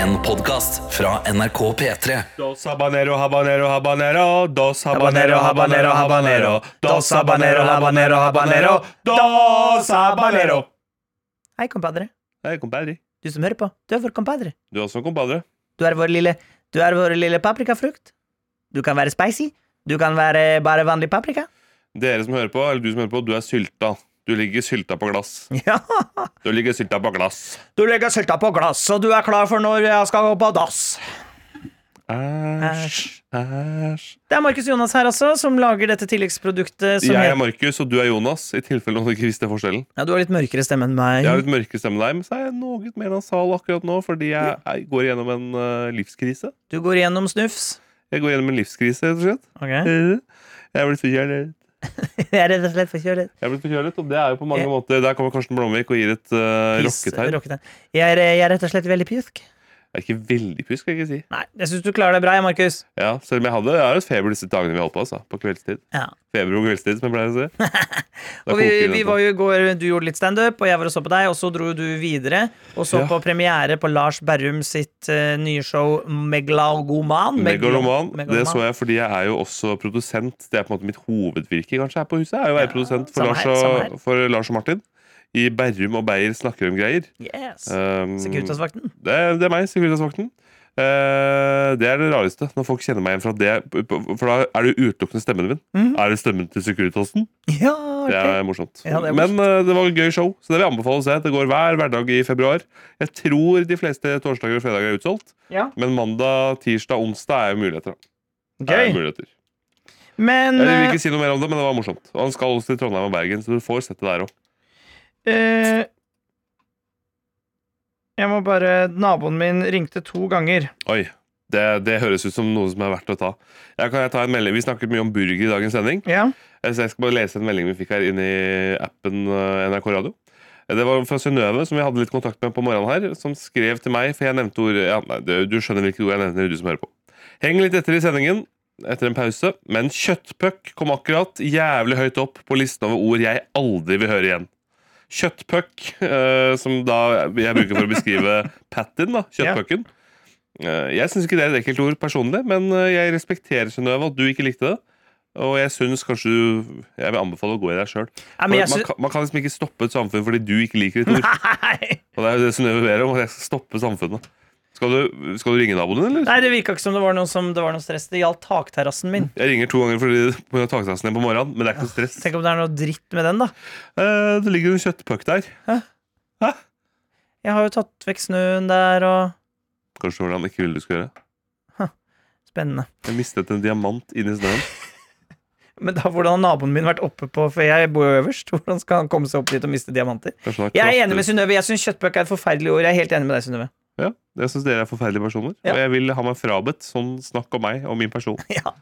En podkast fra NRK P3. Dos habanero, habanero, habanero. Dos habanero, habanero, habanero. Dos habanero, habanero, habanero. Dos habanero. Hei, compadre. Hei, compadre. Du som hører på. Du er vår compadre. Du er også compadre. Du er vår lille Du er vår lille paprikafrukt. Du kan være spicy. Du kan være bare vanlig paprika. Dere som hører på, eller du som hører på, du er sylta. Du ligger sylta på glass. Ja. Du ligger sylta på glass. Du ligger sylta på glass, og du er klar for når jeg skal gå på dass. Æsj, æsj. Det er Markus Jonas her også, som lager dette tilleggsproduktet som Jeg er Markus, og du er Jonas, i tilfelle noen ikke visste forskjellen. Ja, du har litt mørkere stemme enn meg. Jeg har litt mørkere stemme enn deg, men så er jeg noe mer nasal akkurat nå, fordi jeg, jeg går gjennom en uh, livskrise. Du går gjennom snufs. Jeg går gjennom en livskrise, rett og slett. Okay. Jeg er blitt forkjølet. Jeg er rett og slett forkjølet. Jeg er blitt forkjølet, og det er jo på mange Jeg- måter Der kommer Karsten Blomvik og gir et uh, Piss- rocketegn. Jeg, er, jeg er rett og slett veldig pjusk. Jeg er ikke veldig pjusk, skal jeg ikke si. Nei, jeg syns du klarer deg bra, jeg, Markus. Ja, Selv om jeg hadde Jeg har et feber disse dagene vi holdt på, altså. På kveldstid. Ja. Feber og kveldstid, som jeg pleier å si. Og vi, vi var jo i går, Du gjorde litt standup, og jeg var og så på deg. Og så dro du videre og så Ja. på premiere på Lars Berrum sitt uh, nye show Megalogoman. Megaloman. Megalo- Det så jeg fordi jeg er jo også produsent. Det er på en måte mitt hovedvirke kanskje her på huset. Jeg er jo å være Ja, produsent for Lars, her, her. for Lars og Martin. I Berrum og Beyer snakker om greier. Yes. Um, Securitasvakten. det, det er meg, Securitasvakten. Uh, det er det rareste, når folk kjenner meg igjen fra det. For da er det utelukkende stemmen min. Mm. Er det stemmen til Securitasen? Ja, Det er morsomt. Ja, det er Men uh, det var et gøy show, så det vil jeg anbefale å se. Det går hver hverdag i februar. Jeg tror de fleste torsdager og fredager er utsolgt, Ja. men mandag, tirsdag, onsdag er jo muligheter. Gøy. Det er muligheter. Men Jeg vil eh, ikke si noe mer om det, men det var morsomt. Og han skal også til Trondheim og Bergen, så du får sett det der òg. Eh, Jeg må bare Naboen min ringte to ganger. Oi. Det, det høres ut som noe som er verdt å ta. Jeg kan jeg ta en melding? Vi snakket mye om burger i dagens sending. Ja. Eh, Så jeg skal bare lese en melding vi fikk her inne i appen eh, NRK Radio. Eh, Det var fra Synnøve, som vi hadde litt kontakt med på morgenen her, som skrev til meg, for jeg nevnte ord ja, nei, du, skjønner hvilket ord jeg nevner, du som hører på. Heng litt etter i sendingen, etter en pause, men kjøttpuck kom akkurat jævlig høyt opp på listen over ord jeg aldri vil høre igjen. Kjøttpuck, eh, som da jeg bruker for å beskrive Pattin, da, kjøttpucken. Eh, jeg syns ikke det er et ekkelt ord personlig, men eh, jeg respekterer Synnøve at du ikke likte det. Og jeg syns kanskje du Jeg vil anbefale å gå i deg sjøl. Man, kan- man kan liksom ikke stoppe et samfunn fordi du ikke liker et ord. Og det er jo det Synnøve ber om, at jeg skal stoppe samfunnet. Skal du, skal du ringe naboen din, eller? Nei, det virka ikke som det var noe, som, det var noe stress. Det gjaldt takterrassen min. Jeg ringer to ganger fordi på takterrassen din på morgenen, men det er ikke noe stress. Tenk om det er noe dritt med den, da. Eh, det ligger en kjøttpuck der. Hæ? Hæ? Jeg har jo tatt vekk snøen der, og Kanskje hvordan ikke ville du skulle gjøre. Spennende. Jeg mistet en diamant inni snøen. Men da, hvordan har naboen min vært oppe på For jeg bor jo øverst. Hvordan skal han komme seg opp dit og miste diamanter? Jeg er enig med Synnøve. Jeg syns kjøttbøk er et forferdelig ord. Jeg er helt enig med deg, Synnøve. Ja, jeg syns dere er forferdelige personer. Ja. Og jeg vil ha meg frabedt sånn snakk om meg og min person. Ja.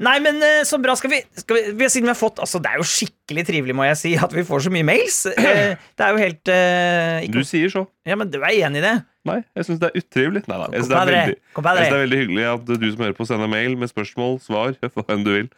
Nei, men eh, så bra. Skal vi, skal vi, vi Siden vi har fått Altså, det er jo skikkelig trivelig, må jeg si, at vi får så mye mails. Eh, Det er jo helt eh, Du sier så. Ja, men du er enig i det? Nei, jeg syns det er utrivelig. Nei, nei, jeg syns det, det er veldig hyggelig at du som hører på, sender mail med spørsmål, svar, hva enn du vil.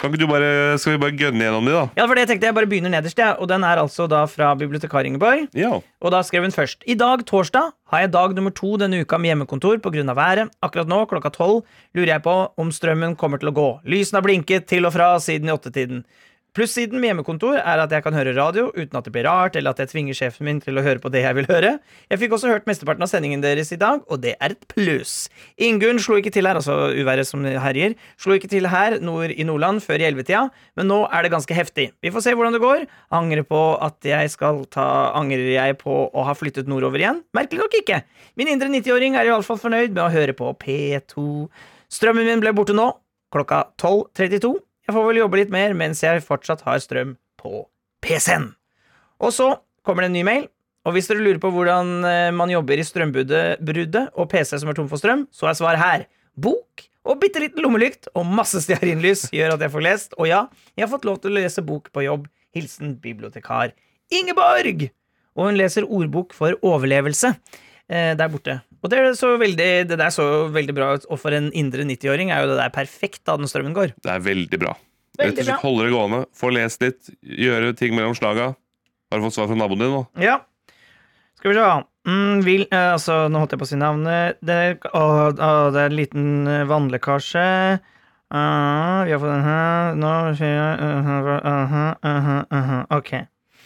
Kan ikke du bare, Skal vi bare gønne gjennom de, da? Ja, for det tenkte jeg bare begynner nederst, ja. Og den er altså da fra bibliotekar Ingeborg. Ja. Og da skrev hun først I dag, torsdag, har jeg dag nummer to denne uka med hjemmekontor pga. været. Akkurat nå, klokka tolv, lurer jeg på om strømmen kommer til å gå. Lysene har blinket til og fra siden i åttetiden. Plussiden med hjemmekontor er at jeg kan høre radio uten at det blir rart, eller at jeg tvinger sjefen min til å høre på det jeg vil høre. Jeg fikk også hørt mesteparten av sendingen deres i dag, og det er et pluss. Ingunn slo ikke til her, altså uværet som herjer, slo ikke til her nord i Nordland før i ellevetida, men nå er det ganske heftig. Vi får se hvordan det går. Angrer på at jeg skal ta Angrer jeg på å ha flyttet nordover igjen? Merkelig nok ikke. Min indre 90-åring er iallfall fornøyd med å høre på P2. Strømmen min ble borte nå, klokka 12.32. Jeg får vel jobbe litt mer mens jeg fortsatt har strøm på PC-en. Og så kommer det en ny mail. Og hvis dere lurer på hvordan eh, man jobber i strømbruddet og PC som er tom for strøm, så er svaret her. Bok og bitte liten lommelykt og masse stearinlys gjør at jeg får lest. Og ja, jeg har fått lov til å lese bok på jobb. Hilsen bibliotekar Ingeborg! Og hun leser ordbok for overlevelse eh, der borte. Og det, er så veldig, det der så veldig bra ut, og for en indre 90-åring er jo det der perfekt da den strømmen går. Det er veldig bra. Veldig Rett og slett. Holde det gående, få lest litt, gjøre ting mellom slaga. Har du fått svar fra naboen din nå? Ja. Skal vi se. Mm, vil, eh, altså, nå holdt jeg på å si navnet. Det, å, å, det er en liten eh, vannlekkasje. Uh, vi har fått den her. Nå skjer uh, Ok.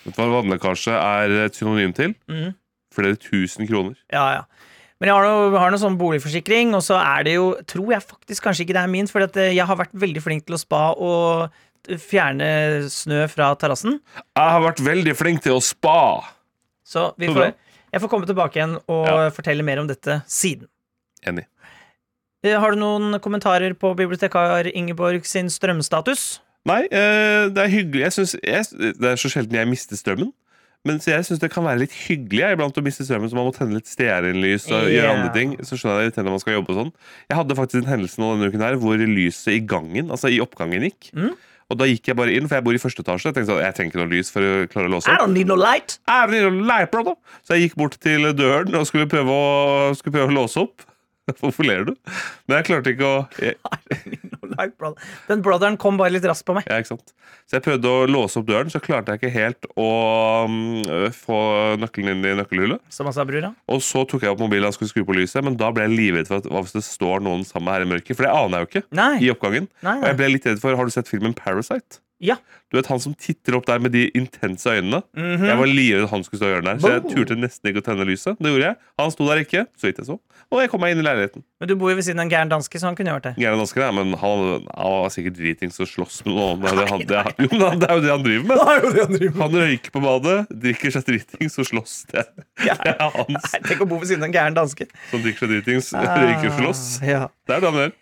Vet du hva vannlekkasje er et synonym til? Mm. Flere tusen kroner. Ja, ja. Men jeg har noe, har noe sånn boligforsikring, og så er det jo Tror jeg faktisk kanskje ikke det er min, for jeg har vært veldig flink til å spa og fjerne snø fra terrassen. Jeg har vært veldig flink til å spa. Så vi får, jeg får komme tilbake igjen og Ja. fortelle mer om dette siden. Enig. Eh, Har du noen kommentarer på bibliotekar Ingeborg sin strømstatus? Nei, eh, det er hyggelig. Jeg synes, jeg, det er så sjelden jeg mister strømmen. Men så jeg syns det kan være litt hyggelig jeg, iblant å miste strømmen, så man må tenne litt stearinlys og yeah. gjøre andre ting. Så skjønner jeg det når man skal jobbe og sånn. Jeg hadde faktisk en hendelse nå denne uken her hvor lyset i gangen, altså i oppgangen, gikk. Mm. Og da gikk jeg bare inn, for jeg bor i første etasje. Jeg tenkte sånn, jeg trenger ikke noe lys for å klare å låse opp. I don't need no light! I don't need no light, brother? Så jeg gikk bort til døren og skulle prøve å, skulle prøve å låse opp. Hvorfor ler du? Men jeg klarte ikke å jeg. Den brotheren kom bare litt raskt på meg. Ja, ikke sant? Så jeg prøvde å låse opp døren, så klarte jeg ikke helt å um, få nøkkelen inn i nøkkelhullet. Som han sa, brura. Og så tok jeg opp mobilen og skulle skru på lyset, men da ble jeg livredd for at hva hvis det står noen sammen her i mørket? For det aner jeg jo ikke Nei. i oppgangen. Nei, Og jeg ble litt redd for Har du sett filmen Parasite? Ja. Du vet han som titter opp der med de intense øynene? Mhm. Jeg var livredd han skulle stå i hjørnet der, så jeg turte nesten ikke å tenne lyset. Det gjorde jeg. Han sto der ikke, så vidt jeg så. Og jeg kom meg inn i leiligheten. Men du bor jo ved siden av en gæren danske, så han kunne gjort vært der. Gæren danske, ja, men han, han var sikkert dritings og slåss med noen. Det er, det, han, det, er, jo, det er jo det han driver med. Han røyker på badet, drikker seg dritings og slåss. Det, Ja. det er hans Nei, Tenk å bo ved siden av en gæren danske. som drikker seg dritings, røyker og slåss. Ah, Ja. Det er det han gjør.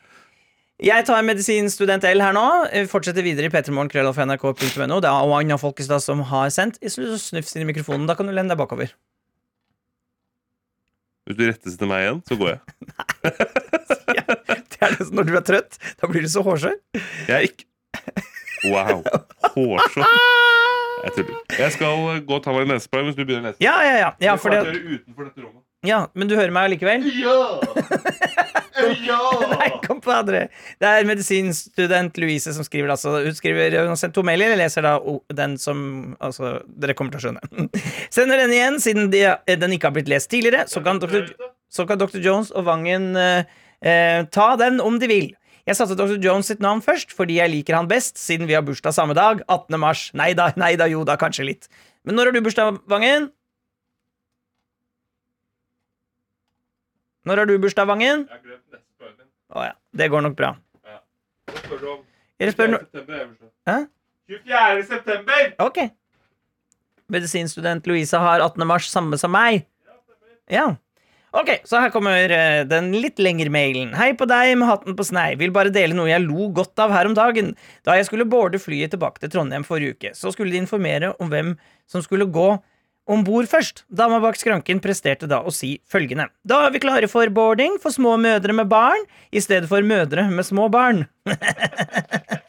Jeg tar medisinstudent L her nå. Eh, Fortsetter videre i p3morgen.krøllalfa.nrk.no. Det er og Folkestad som har sendt. Snu- Snufs inn i mikrofonen. Da kan du lene deg bakover. Hvis du rettesetter meg igjen, så går jeg. Det er det, når du er trøtt, da blir du så hårsår. Jeg er ikke Wow. Hårsår. Jeg tuller. Jeg skal gå og ta meg en nesespray hvis du begynner å lese. Ja, ja, ja. ja, Det utenfor dette rommet. ja men du hører meg allikevel? Ja! Nei, kompadre. Det er medisinstudent Louise som skriver. Altså, hun skriver hun har sendt to mailer. Jeg leser da den som altså, Dere kommer til å skjønne. Sender den igjen, siden de, den ikke har blitt lest tidligere. Så kan Dr. Så kan Dr. Jones og Vangen eh, eh, ta den om de vil. Jeg satte Dr. Jones sitt navn først fordi jeg liker han best, siden vi har bursdag samme dag. 18. mars. Nei da, nei da, jo da, kanskje litt. Men når har du bursdag, Vangen? Når har du bursdag, Vangen? Jeg har glemt. Å ja, det går nok bra. Hva spør du om? Jeg spør 24. september er. Hæ? 24. september! Ok. Medisinstudent Louisa har 18. mars samme som meg. Ja. Ok, så her kommer eh, den litt lengre mailen. Hei på deg med hatten på snei. Vil bare dele noe jeg lo godt av her om dagen. Da jeg skulle boarde flyet tilbake til Trondheim forrige uke, så skulle de informere om hvem som skulle gå om bord først. Dama bak skranken presterte da å si følgende. Da er vi klare for boarding for små mødre med barn i stedet for mødre med små barn.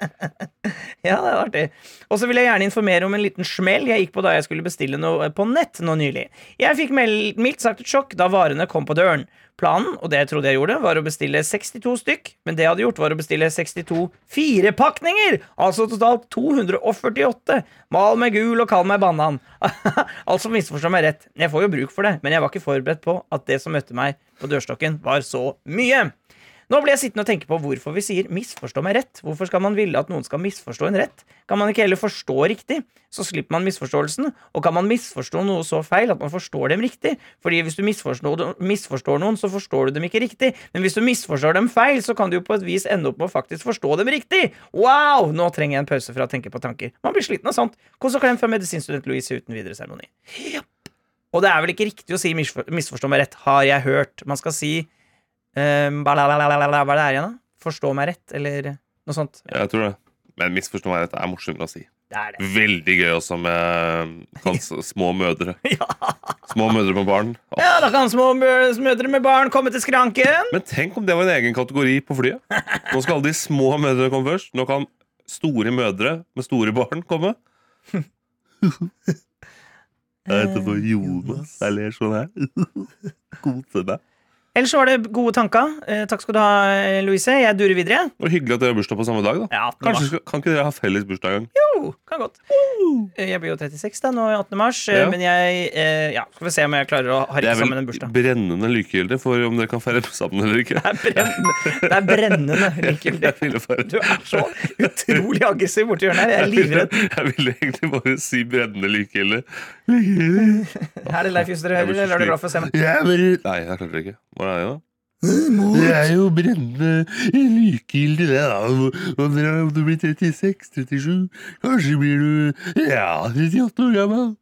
Ja, det er artig. Og så vil jeg gjerne informere om en liten smell jeg gikk på da jeg skulle bestille noe på nett nå nylig. Jeg fikk mildt sagt et sjokk da varene kom på døren. Planen, og det jeg trodde jeg gjorde, var å bestille 62 stykk, men det jeg hadde gjort, var å bestille 62 firepakninger! Altså totalt 248. Mal meg gul og kall meg banan. altså, misforstå meg rett, jeg får jo bruk for det, men jeg var ikke forberedt på at det som møtte meg på dørstokken, var så mye. Nå ble jeg sittende og tenke på hvorfor vi sier 'misforstå meg rett'. Hvorfor skal man ville at noen skal misforstå en rett? Kan man ikke heller forstå riktig? Så slipper man misforståelsen. Og kan man misforstå noe så feil at man forstår dem riktig? Fordi hvis du misforstår, misforstår noen, så forstår du dem ikke riktig. Men hvis du misforstår dem feil, så kan du jo på et vis ende opp med å faktisk forstå dem riktig. Wow! Nå trenger jeg en pause fra å tenke på tanker. Man blir sliten av sånt. Kos og klem fra medisinstudent Louise uten videre seremoni. Og det er vel ikke riktig å si 'misforstå meg rett', har jeg hørt. Man skal si um, Hva er det igjen, da? Forstå meg rett, eller noe sånt. Jeg tror det. Men misforstå meg rett, er morsommere å si. Det er det. Veldig gøy også med hans små mødre. Ja. Små mødre med barn. Oh. ja, da kan små mødre med barn komme til skranken. Men tenk om det var en egen kategori på flyet. Nå skal alle de små mødrene komme først. Nå kan store mødre med store barn komme. Jeg heter Jonas. Jeg ler sånn her. Koser meg. Ellers var det gode tanker. Eh, takk skal du ha, eh, Louise. Jeg durer videre. Og hyggelig at dere har bursdag på samme dag. da Ja, Kanskje skal, Kan ikke dere ha felles bursdag en gang? Jo, kan godt. Eh, Jeg blir jo 36 da, nå i 18. mars, eh, Ja. men jeg eh, Ja, skal vi se om jeg klarer å Det harke er sammen en vel bursdag. brennende likegyldig for om dere kan feire sammen eller ikke. Det er brennende. Det er brennende likegyldig. Jeg ville bare, Du er så utrolig aggressiv borti hjørnet her. Jeg er livredd. jeg ville egentlig bare si brennende likegyldig. Likegyldig. Er det Leif Juster Jeg hører, blir så eller er du sliten. glad for å se meg? Jeg bare Nei, jeg klarte det ikke. Hva er det da? Det er jo brennende likegyldig, det, da. Om du blir 36, 37, kanskje blir du ja, 38 år gammel.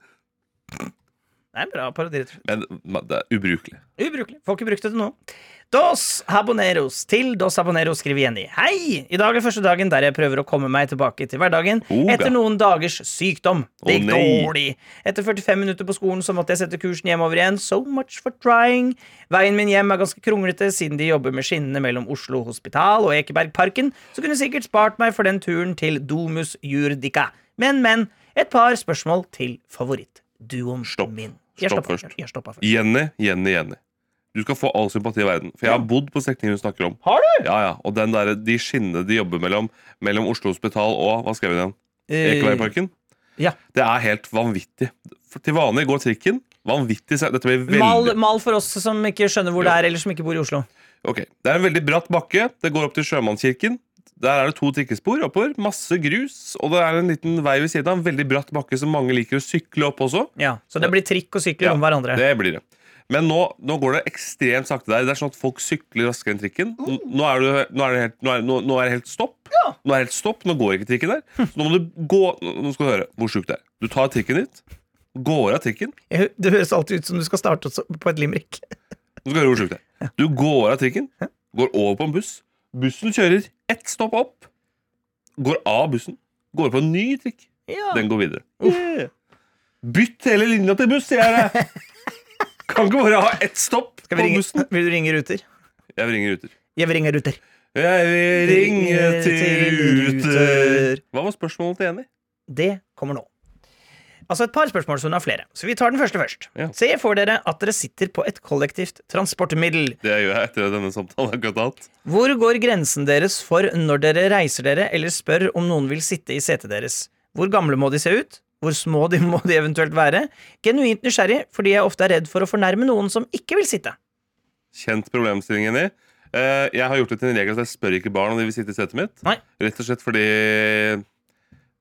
Det er en bra parodi. Men det er ubrukelig. Ubrukelig. Får ikke brukt det til noe. Dos haboneros til Dos haboneros skriver Jenny. Hei! I dag er første dagen der jeg prøver å komme meg tilbake til hverdagen Oga. etter noen dagers sykdom. Det gikk dårlig. Etter 45 minutter på skolen så måtte jeg sette kursen hjemover igjen. So much for trying. Veien min hjem er ganske kronglete siden de jobber med skinnene mellom Oslo Hospital og Ekebergparken, så kunne sikkert spart meg for den turen til Domus Jurdica. Men, men. Et par spørsmål til favorittduoen Stopp. min. Stopp stoppa først. Jenny, Jenny, Jenny. Du skal få all sympati i verden. For jeg har bodd på strekningen hun snakker om. Har du? Ja, ja, Og den der, de skinnene de jobber mellom Mellom Oslo Hospital og Hva skrev hun igjen? Ekebergparken? ja. Det er helt vanvittig. For til vanlig går trikken. Vanvittig Dette blir veldig Mal, mal for oss som ikke skjønner hvor det er, eller som ikke bor i Oslo. Ok, Det er en veldig bratt bakke. Det går opp til Sjømannskirken. Der er det to trikkespor oppover. Masse grus. Og det er en liten vei ved siden av. En veldig bratt bakke som mange liker å sykle opp også. Ja, Så det blir trikk og sykkel Ja, om hverandre. Det blir det. Men nå, nå går det ekstremt sakte der. Det er sånn at folk sykler raskere enn trikken. Nå er, nå er, det, helt, nå er, nå, nå er det helt stopp. Nå er det helt stopp, nå går ikke trikken der. Så nå må du gå Nå skal du høre hvor sjukt det er. Du tar trikken dit, går av trikken. Det høres alltid ut som du skal starte på et limerick. Nå skal du høre hvor sjukt det er. Du går av trikken, går over på en buss. Bussen kjører ett stopp opp. Går av bussen, går på en ny trikk. Den går videre. Bytt hele linja til buss, sier jeg deg! Kan ikke bare ha ett stopp Skal på vi ringe, bussen. vil du ringe Ruter? Jeg vil ringe Ruter. Jeg vil ringe Ruter. Jeg vil ringe til Ruter. Hva var spørsmålet til Jenny? Det kommer nå. Altså et par spørsmål, så hun har flere. Så vi tar den første først. Ja. Se for dere at dere sitter på et kollektivt transportmiddel. Det gjør jeg etter denne samtalen. akkurat har hatt. Hvor går grensen deres for når dere reiser dere eller spør om noen vil sitte i setet deres? Hvor gamle må de se ut? Hvor små de må de eventuelt være? Genuint nysgjerrig fordi jeg ofte er redd for å fornærme noen som ikke vil sitte. Kjent problemstilling, Jenny. Eh, Jeg har gjort det til en regel at jeg spør ikke barn om de vil sitte i setet mitt. Nei. Rett og slett fordi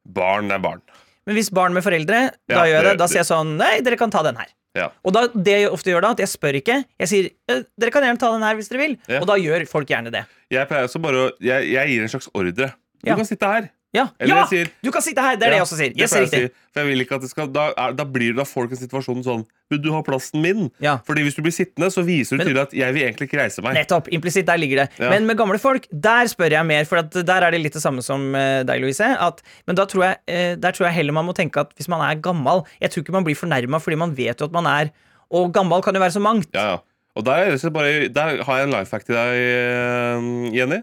barn er barn. Men hvis barn med foreldre, da Ja, gjør jeg det. Da sier jeg sånn Nei, dere kan ta den her. Ja. Og da, det jeg ofte gjør da, at jeg spør ikke. Jeg sier «Eh, dere kan gjerne ta den her hvis dere vil. Ja. Og da gjør folk gjerne det. Jeg pleier også bare å jeg, jeg gir en slags ordre. Du kan sitte her. Ja, ja! sier- du kan sitte her! Det er det jeg også sier. Yes, jeg sier. for jeg vil ikke at det skal Da, er, da blir det da folk i situasjonen sånn Vil du ha plassen min? Ja. Fordi hvis du blir sittende, så viser du tydelig at jeg vil egentlig ikke reise meg. Nettopp. Implisitt, der ligger det. Ja. Men med gamle folk, der spør jeg mer, for at der er det litt det samme som eh, deg, Louise. At, men da tror jeg, eh, der tror jeg heller man må tenke at hvis man er gammel Jeg tror ikke man blir fornærma fordi man vet jo at man er Og gammel kan jo være så mangt. Ja, ja. Og der, er bare, der har jeg en life hack til deg, eh, Jenny.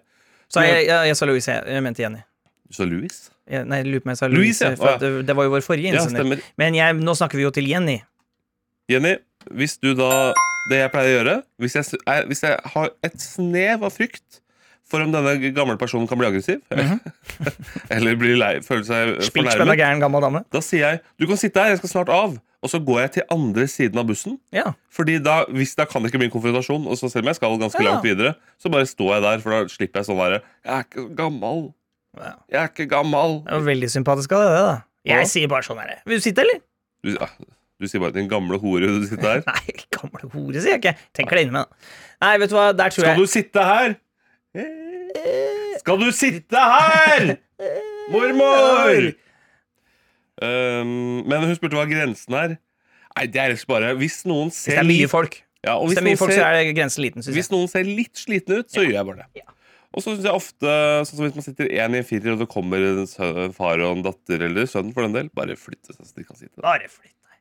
Så jeg, jeg, jeg sa Louise, jeg mente Jenny. Sa Louis? Ja, nei, jeg lurer på om jeg sa Louise, Louise, ja. at det, det var jo vår forrige innsender. men jeg, nå snakker vi jo til Jenny. Jenny, hvis du da Det jeg pleier å gjøre Hvis jeg, er, hvis jeg har et snev av frykt for om denne gamle personen kan bli aggressiv, eller bli lei, føle seg fornærmet, gammel dame. da sier jeg du kan sitte her, jeg skal snart av. Og så går jeg til andre siden av bussen. Ja. Fordi da, hvis da kan det ikke bli en konfrontasjon. Og så selv om jeg skal ganske Ja. langt videre, så bare står jeg der, for da slipper jeg sånn derre Jeg er ikke gammel. Ja. Jeg er ikke gammel. Det var veldig sympatisk av deg, det, da. Jeg Ja. sier bare sånn her. Vil du sitte, eller? Du, ja, du sier bare 'din gamle hore', du sitter her. Nei, gamle hore, sier jeg ikke. Tenker det inni meg. da. Nei, vet du hva, der tror Skal jeg du sitte her? Skal du sitte her? Mormor! Um, men hun spurte hva grensen er. Nei, det er liksom bare Hvis noen Hvis det er mye folk, ja, hvis hvis, det er mye folk folk så er grensen liten, hvis jeg. noen ser litt slitne ut, så gjør jeg bare det. Ja. Og så syns jeg ofte Sånn som hvis man sitter én i en firer, og det kommer en sø- far og en datter eller sønn for den del, bare flytte seg så de kan sitte der. Bare flytt deg.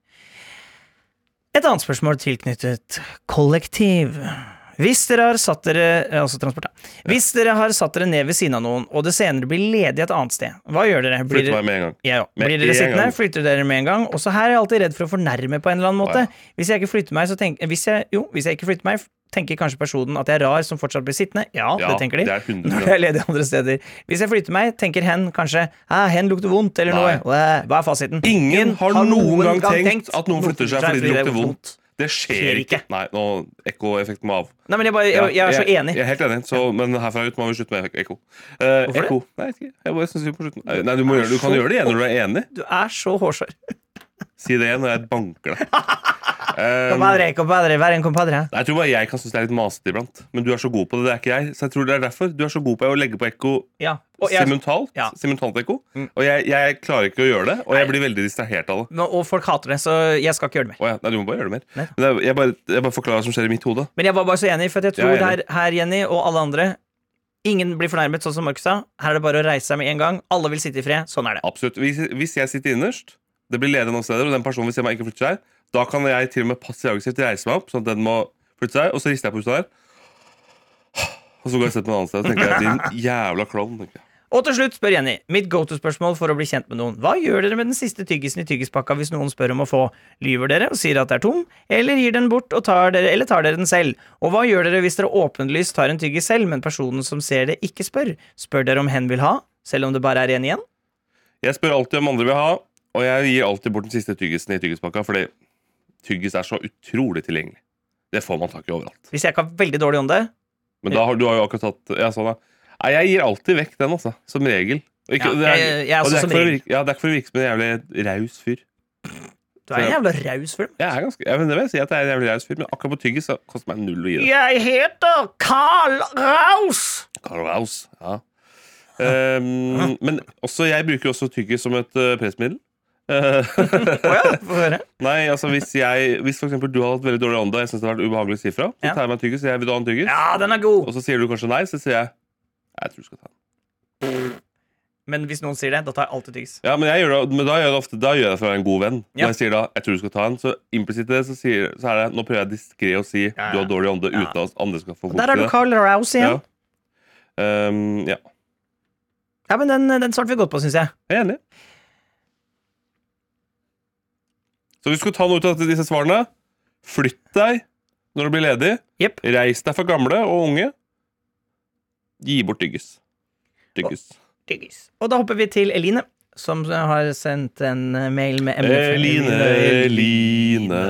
Et annet spørsmål tilknyttet kollektiv. Hvis dere har satt dere eh, Altså transport, da. Hvis dere har satt dere ned ved siden av noen, og det senere blir ledig et annet sted, hva gjør dere? Blir Flytte dere meg med en gang. Ja, ja. Med Blir dere en sittende, gang. flytter dere med en gang. Også her er jeg alltid redd for å fornærme på en eller annen måte. Hvis jeg ikke flytter meg, så tenk, hvis jeg, jo, hvis jeg ikke flytter meg, tenker kanskje personen at jeg er rar som fortsatt blir sittende. Ja, Ja, det tenker de. det 100%. Når jeg er ledig andre steder. Hvis jeg flytter meg, tenker hen kanskje ah, hen lukter vondt, eller Nei. noe. Hva er fasiten? Ingen har noen gang tenkt at noen flytter seg fordi det lukter vondt. Det skjer ikke. Nei, nå ekkoeffekten må av. Nei, men jeg, bare, jeg, jeg er så enig. Jeg er helt enig, så, men herfra ut må vi slutte med ekko. Uh, Hvorfor det? Nei, jeg ikke. Jeg bare synes vi må slutte. Nei, Nei, du, må gjøre, du kan gjøre det igjen når du er enig. Du er så hårsår. Si det igjen, og jeg banker deg. Eh, Compadre, compadre, vær en compadre. Nei, jeg tror bare jeg kan synes det er litt masete iblant. Men du er så god på det. Det er ikke jeg. Så jeg tror det er derfor. Du er så god på å legge på ekko Ja. Jeg, simultalt. ja. Simultant ekko. Mm. Og jeg, jeg klarer ikke å gjøre det, og jeg blir veldig distrahert av det. Nå- og folk hater det, så jeg skal ikke gjøre det mer. Oh, ja. Nei, du må bare gjøre det mer. Nei. Men er, jeg, bare, jeg bare forklarer hva som skjer i mitt hode. Men jeg var bare så enig, for jeg tror Jeg er her, her, Jenny, og alle andre Ingen blir fornærmet, sånn som Markus sa. Her er det bare å reise seg med en gang. Alle vil sitte i fred. Sånn er det. Absolutt. Hvis, hvis jeg sitter innerst, det blir ledig noen steder, og den personen vil se meg ikke flytte seg, da kan jeg til og med passivt reise meg opp, sånn at den må flytte seg, og så rister jeg på huset der. Og så går jeg og setter meg et annet sted og tenker jeg, din jævla klovn. tenker jeg. Og til slutt spør Jenny mitt go to-spørsmål for å bli kjent med noen. Hva gjør dere med den siste tyggisen i tyggispakka hvis noen spør om å få? Lyver dere og sier at det er tom, eller gir den bort og tar dere, eller tar dere den selv? Og hva gjør dere hvis dere åpenlyst tar en tyggis selv, men personen som ser det, ikke spør? Spør dere om hen vil ha, selv om det bare er en igjen? Jeg spør alltid om andre vil ha, og jeg gir alltid bort den siste tyggisen i tyggispakka, fordi tyggis er så utrolig tilgjengelig. Det får man tak i overalt. Hvis jeg ikke har veldig dårlig ånde Men da har du har jo akkurat tatt Ja, sånn, ja. Nei, jeg gir alltid vekk den, altså. Som regel. Ikke, Ja, det, er, jeg- jeg er også det er som ikke for å regel. virke, ja, det er ikke for å virke som en jævlig raus fyr. Du er en jævla raus fyr. Jeg er ganske, jeg, det vil jeg si at jeg er en jævlig raus fyr, men akkurat på tyggis så koster meg null å gi det. Jeg heter Carl Raus! Karl Raus, ja. Um, men også, jeg bruker også tyggis som et uh, pressmiddel. Å ja, få høre. Nei, altså hvis jeg Hvis for du har hatt veldig dårlig ånde, og jeg synes det har vært ubehagelig å si fra, så tar jeg meg en tyggis, jeg vil du ha en tyggis, Ja, den er god. og så sier du kanskje nei, så sier jeg jeg tror du skal ta den. Men hvis noen sier det, da tar jeg alltid tyggis. Ja, men, gjør det, men da gjør det ofte Da gjør jeg det for å være en god venn. Ja. Når jeg sier da jeg tror du skal ta en, så implisitt det så, sier, så er det Nå prøver jeg diskré å si Ja, ja. du har dårlig ånde uten at andre skal få Der er du det. Carl Rouse igjen. Ja. Um, ja. Ja, men den, den svarte vi godt på, syns jeg. Jeg er enig. Så hvis du skal ta noe ut av disse svarene, flytt deg når du blir ledig. Yep. Reis deg for gamle og unge. Gi bort tyggis. Tyggis. Tyggis. Og da hopper vi til Eline, som har sendt en mail med emne- Eline, Eline.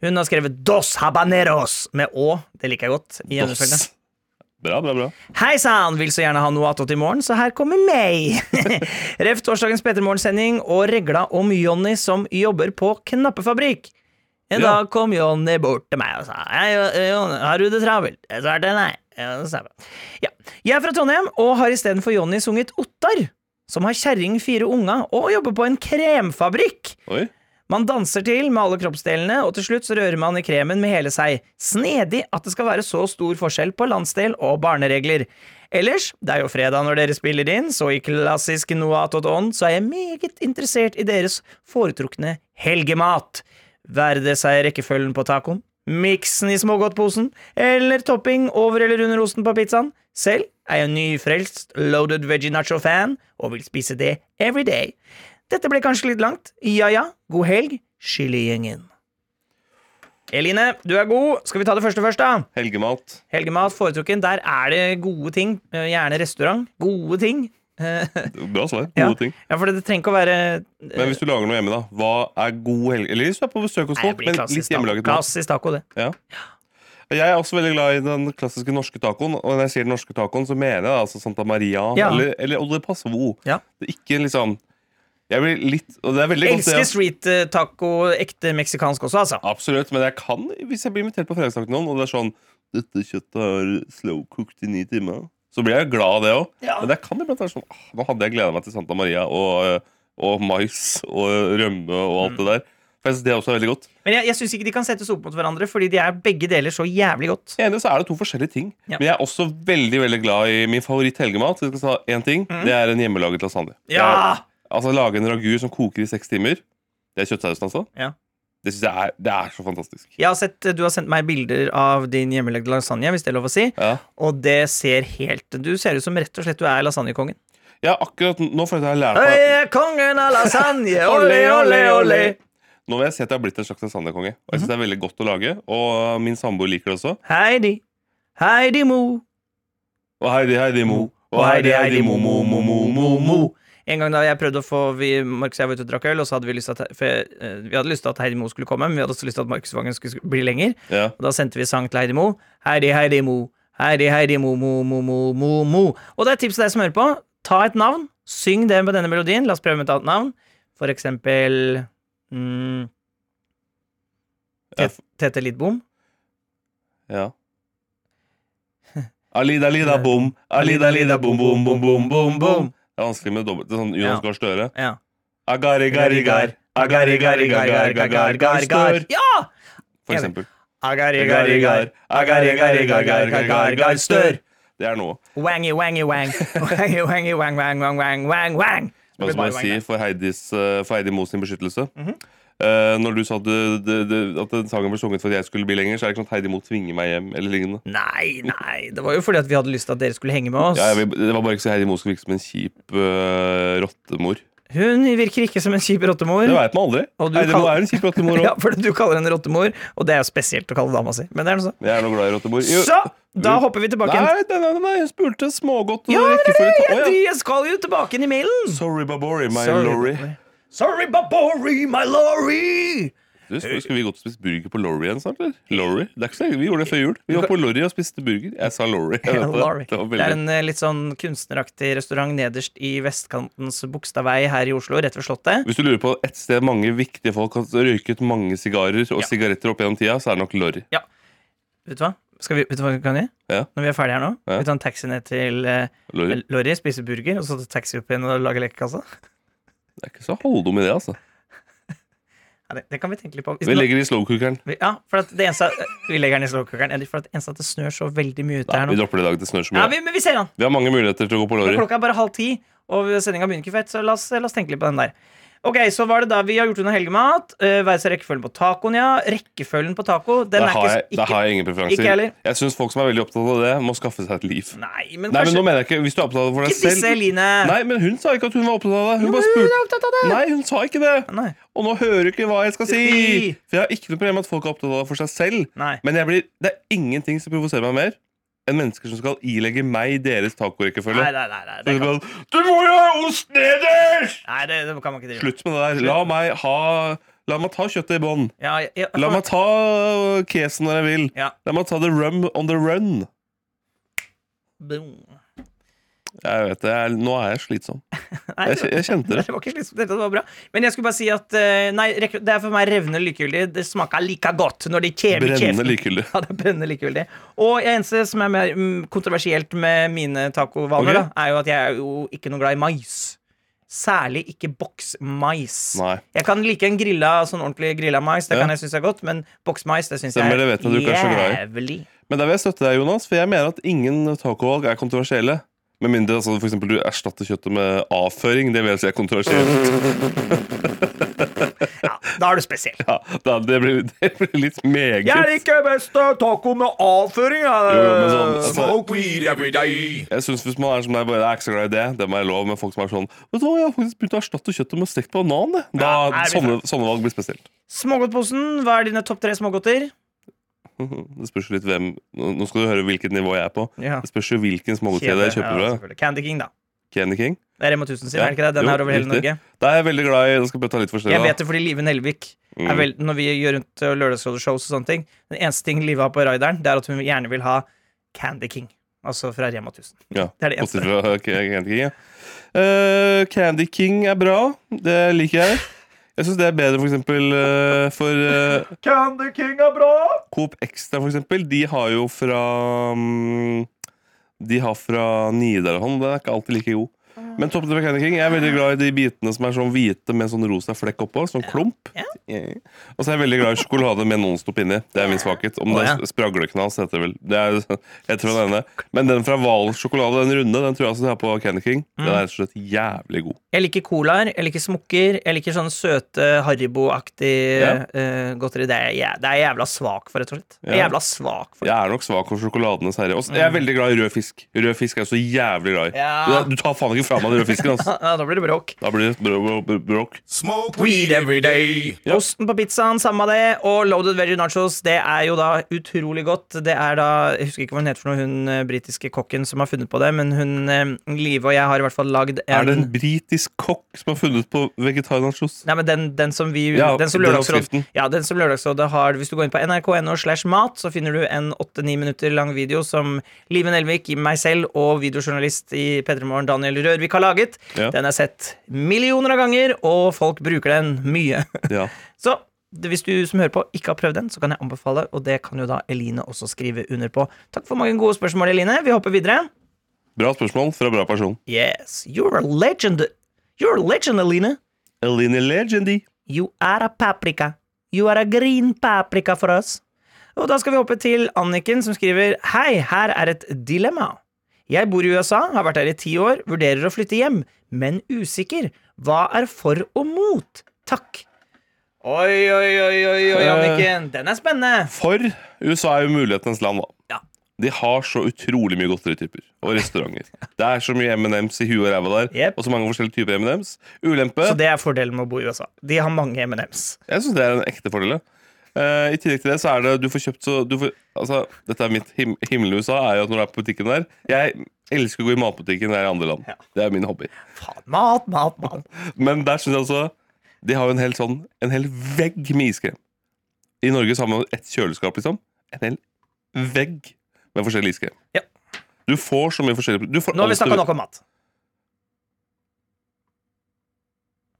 Hun har skrevet 'Dos habaneros' med Å. Det liker jeg godt. i emnefeltet. Bra, bra, bra. Hei sann, vil så gjerne ha noe attåt i morgen, så her kommer meg. Ref torsdagens Petter Morgen-sending og regla om Jonny som jobber på knappefabrikk. En Ja. dag kom Jonny bort til meg og sa Hei, Jonny, har du det travelt? Jeg svarte nei. Ja. Jeg er fra Trondheim og har istedenfor Jonny sunget Ottar, som har kjerring, fire unga og jobber på en kremfabrikk. Oi. Man danser til med alle kroppsdelene, og til slutt så rører man i kremen med hele seg. Snedig at det skal være så stor forskjell på landsdel og barneregler. Ellers, det er jo fredag når dere spiller inn, så i klassisk ånd, så er jeg meget interessert i deres foretrukne helgemat. Være det seg rekkefølgen på tacoen, miksen i smågodtposen, eller topping over eller under osten på pizzaen. Selv er jeg nyfrelst loaded veggie nacho-fan, og vil spise det every day. Dette ble kanskje litt langt. Ja ja, god helg, Chiligjengen. Eline, du er god. Skal vi ta det første først, da? Helgemat. Helgemat foretrukken. Der er det gode ting. Eh, Gjerne restaurant. Gode ting. Bra svar. Ja. Gode ting. Ja, for det trenger ikke å være Men hvis du lager noe hjemme, da, hva er god helg... Eller hvis du er på besøk hos folk, men klassisk litt hjemmelaget mat. Klassisk taco, det. Ja. Jeg er også veldig glad i den klassiske norske tacoen. Og når jeg sier den norske tacoen, så mener jeg altså Santa Maria Ja. eller, eller Ole Passo. Ja. Det er ikke liksom Jeg blir litt Og det er veldig godt, Elsker street eh, taco, ekte meksikansk også, altså. Absolutt, men jeg kan, hvis jeg blir invitert på fredagstaco noen, og det er sånn Dette kjøttet er slow cooked i ni timer. Så blir jeg glad av det òg. Ja. Men det kan iblant være sånn ah, Nå hadde jeg gleda meg til Santa Maria og, eh, og mais og rømme og alt Mm. det der. For jeg synes det er også veldig godt. Men jeg, jeg syns ikke de kan settes opp mot hverandre, fordi de er begge deler så jævlig godt. Enig, så er det to forskjellige ting. Ja. Men jeg er også veldig veldig glad i min favoritt helgemat. Jeg skal ta én ting, Det er en hjemmelaget lasagne. Mm. Ja! Jeg- altså Lage en ragu som koker i seks timer. Det er kjøttsausen, altså. Ja. Det synes jeg er, det er så fantastisk. Jeg har sett, Du har sendt meg bilder av din hjemmelagde lasagne, hvis det er lov å si. Ja, Og det ser helt Du ser ut som rett og slett du er lasagnekongen. ja akkurat nå føler jeg at jeg har lært meg er kongen av lasagne, Olé, olé, olé! Nå vil jeg si at jeg har blitt en slags lasagnekonge. Og jeg synes det er veldig godt å lage, og min samboer liker det også. Heidi, Heidi Mo. Og Heidi, Heidi Mo. Og Heidi, Heidi Mo, Mo, Mo, Mo, Mo, Mo. En gang da jeg prøvde å få vi, Markus og jeg var ute og drakk øl, og så hadde vi lyst til at, eh, vi hadde lyst til at Heidi Mo skulle komme, men vi hadde også lyst til at Markus Vangen skulle bli lenger. Ja. Og da sendte vi sang til Heidi Mo. Heidi, Heidi Mo. Heidi, Heidi Mo, Mo, Mo, Mo, Mo, Mo. Og det er et tips til deg som hører på. Ta et navn. Syng det med denne melodien. La oss prøve med et annet navn. For eksempel mm, Tete Lidbom. ja. Alida, lida, bom. Alida, lida, bom, bom, bom, bom, bom, bom. Det er vanskelig med dobbelt. Sånn. Jonas Gahr Støre. Ja. Agari, gari, gar. Agari, gari, gar, gar, gar, gar, gar, stør. Ja! For eksempel. Agari, gari, gar. Agari, gari, gar, gar, gar, gar, gar, stør. Det er noe. Wangy, wangy, wang. Wangy, wangy, wang, wang, wang, wang, wang, wang. Jeg si for, Heidis, for Heidi Mo sin beskyttelse Mhm. Eh, Når du sa at, det, det, det, at sangen ble sunget for at jeg skulle bli lenger, så er det ikke sånn at Heidi Mo tvinger meg hjem. eller lignende Nei, nei. Det var jo fordi at vi hadde lyst til at dere skulle henge med oss. ja, vil, Det var bare ikke så Heidi Mo skulle virke som en kjip uh, rottemor. Hun virker ikke som en kjip rottemor. Det veit man aldri. Du Heidi Mo er en kjip rottemor Ja, for du kaller henne rottemor, og det er jo spesielt å kalle dama si. Men det er noe sånn. Jeg er nå glad i rottemor. Jo, Så, da hopper vi tilbake. Nei, nei, nei, nei, jeg spurte smågodt. Ja, nei, nei. Jeg- Jeg skal jo tilbake inn i mailen. Sorry, Babori, my Sorry. lorry. Sorry, Babori, my lorry. Du, skal vi gå og spise burger på Lorry igjen snart? eller? Lorry? Det er ikke så. Vi gjorde det før jul. Vi var på Lorry og spiste burger. Jeg sa Lorry. Jeg vet det. Lorry. Det var Det er en eh, litt sånn kunstneraktig restaurant nederst i vestkantens Bogstadvei her i Oslo, rett ved Slottet. Hvis du lurer på et sted mange viktige folk har røyket mange sigarer og Ja. sigaretter opp gjennom tida, så er det nok Lorry. Vet du hva? Skal vi, vet du hva vi kan gjøre? Ja. Når vi er ferdige her nå, Ja. vi tar en taxi ned til uh, Lorry. Lorry, spiser burger, og så tar taxi opp igjen og lager lekekassa. Det er ikke så halvdum idé, altså. Ja, det, det kan vi tenke litt på. Vi legger den i slowcookeren. ja, for at det eneste Vi legger den i slowcookeren. For at det eneste at det snør så veldig mye ute Nei, her vi dropper det i dag. Det snør så Ja, mye. vi, men vi ser den. Vi har mange muligheter til å gå på Lorry. klokka er bare halv ti, og sendinga begynner ikke fett, så la oss, la oss tenke litt på den der. Ok, så var det da vi har gjort unna helgemat. Uh, Hva er rekkefølgen på tacoen, ja? Rekkefølgen på taco, den Der er ikke, jeg, ikke har jeg ingen preferanser. heller. Jeg syns folk som er veldig opptatt av det, må skaffe seg et liv. Nei, men Nei, men nå mener jeg ikke Hvis du er opptatt av det for deg Ikke disse, Line. Nei, men hun sa ikke at hun var opptatt av det. Hun Jo, bare hun spurte er opptatt av det. Nei, hun sa ikke det. Nei. Og nå hører du ikke hva jeg skal si. Si. For jeg har ikke noe problem med at folk er opptatt av det for seg selv. Nei. Men jeg blir, det er ingenting som provoserer meg mer enn mennesker som skal ilegge meg deres tacorekkefølge. Nei, nei, nei, nei, det det kan, Du må jo ha ost nederst! nei det, det kan man ikke drive. Slutt med det der. La meg ha La meg ta kjøttet i bånn. Ja, La meg ta kesen når jeg vil. Ja. La meg ta the rum on the run. Boom. Jeg vet det, jeg, Nå er jeg slitsom. Nei, Jeg, jeg kjente det. Det var ikke slitsom, dette var bra. Men jeg skulle bare si at eh, Nei, det er for meg revnende likegyldig. Det smaker like godt når de kjever kjeften. likegyldig. Ja, det er brennende likegyldig. Og det eneste som er mer mm, kontroversielt med mine tacovaner, okay. da, er jo at jeg er jo ikke noe glad i mais. Særlig ikke boksmais. Jeg kan like en grilla, sånn ordentlig grilla mais, det Ja. kan jeg synes er godt, men boksmais det syns jeg det er jævlig. Men der vil jeg støtte deg, Jonas, for jeg mener at ingen tacovalg er kontroversielle. Med mindre altså, for eksempel, du erstatter kjøttet med avføring. Det vil jeg si er kontroversielt. Ja, da er du spesiell. Ja, da, det, blir, det blir litt meget. Jeg liker best taco med avføring. Jo, men sånn, altså-. Jeg synes Hvis man er som deg, bare, er ikke så glad i det, det må jeg lov med folk som er sånn Vet du hva, Jeg har faktisk begynt å erstatte kjøttet med stekt banan. jeg». Da, Ja, sånne, sånne valg blir spesielt. Smågodtposen, hva er dine topp tre smågodter? Det spørs litt hvem Nå skal du høre hvilket nivå jeg er på. Ja. Det spørs jo hvilken smågodtkjede jeg kjøper. ja. Candy King, da. Candy King. Det er Rema 1000 sin, Ja, er det ikke det? Den jo, er over hele. Norge. Da er jeg veldig glad i Jeg skal ta litt. Jeg vet det fordi Live Nelvik Mm. er vel, Når vi gjør rundt uh, og sånne ting Den eneste ting Live har på rideren, det er at hun gjerne vil ha Candy King. Altså fra Rema 1000. Ja, Det er det eneste. fra Candy King. Ja. uh, Candy King er bra. Det liker jeg. Jeg syns det er bedre for eksempel eh, for uh, Candy King er bra! Coop Extra, for eksempel. De har jo fra um, De har fra Nidarholm. Den er ikke alltid like god. Men Candy King, jeg er veldig glad i de bitene som er sånn hvite med sånn rosa flekk oppå. Sånn klump. Ja. Og så er jeg veldig glad i sjokolade med nonstop inni. Det er min svakhet. Om det er spragleknas, heter det vel. Det er, jeg tror den ene. Men den fra Hval sjokolade, den runde, den tror jeg også de har på Candy King. Den Mm. er rett og slett jævlig god. Jeg liker colaer, jeg liker smokker, jeg liker sånne søte Haribo-aktig Ja. uh, godteri. Det er, jeg, det er jeg jævla svak for, rett og slett. Jeg er jævla svak for Jeg er nok svak for sjokoladenes herre. Og jeg er veldig glad i rød fisk. Rød fisk er jeg så jævlig glad i. Du tar faen ikke fra meg man røde fisken. Altså. Ja, da blir det bråk. Da blir det br br bråk. Smoke Weed every day. Ja. Osten på pizzaen, samme det. Og loaded veggie nachos, det er jo da utrolig godt. Det er da Jeg husker ikke hva hun heter for noe, hun eh, britiske kokken som har funnet på det, men hun eh, Live og jeg har i hvert fall lagd en Er det en britisk kokk som har funnet på vegetarnachos? Nei, men den, den som vi Ja, den som den Lørdagsråd. Ja, den som Lørdagsrådet har Hvis du går inn på nrk.no slash mat, så finner du en 8-9 minutter lang video som Live Nelvik, meg selv og videojournalist i P3 Morgen Daniel Rørvik har laget. Ja. Den er sett millioner av ganger, og folk bruker den mye. Ja. Så hvis du som hører på ikke har prøvd den, så kan jeg anbefale, og det kan jo da Eline også skrive under på. Takk for mange gode spørsmål, Eline. Vi hopper videre. Bra spørsmål fra bra person. Yes, you're a legend. You're a legend, Eline. Eline Legendy. You are a paprika. You are a green paprika for us. Og da skal vi hoppe til Anniken, som skriver Hei, her er et dilemma. Jeg bor i USA, har vært her i ti år, vurderer å flytte hjem, men usikker. Hva er for og mot? Takk. Oi, oi, oi, oi, oi, Eh. Anniken. Den er spennende. For USA er jo mulighetenes land, da. Ja. De har så utrolig mye godterityper og restauranter. Det er så mye M&M's i huet og ræva der, yep. og så mange forskjellige typer M&M's. Ulempe Så det er fordelen med å bo i USA. De har mange M&M's. Jeg syns det er en ekte fordel. ja. Eh, I tillegg til det så er det du får kjøpt så du får, altså, Dette er mitt him USA, er jo at når du er på butikken der Jeg elsker å gå i matbutikken der i andre land. Ja. Det er min hobby. Faen, mat, mat, mat. Men der synes jeg altså De har jo en hel sånn En hel vegg med iskrem. I Norge så har man et kjøleskap, liksom. En hel vegg med forskjellig iskrem. Ja. Du får så mye forskjellig du får Nå har vi snakka nok om mat.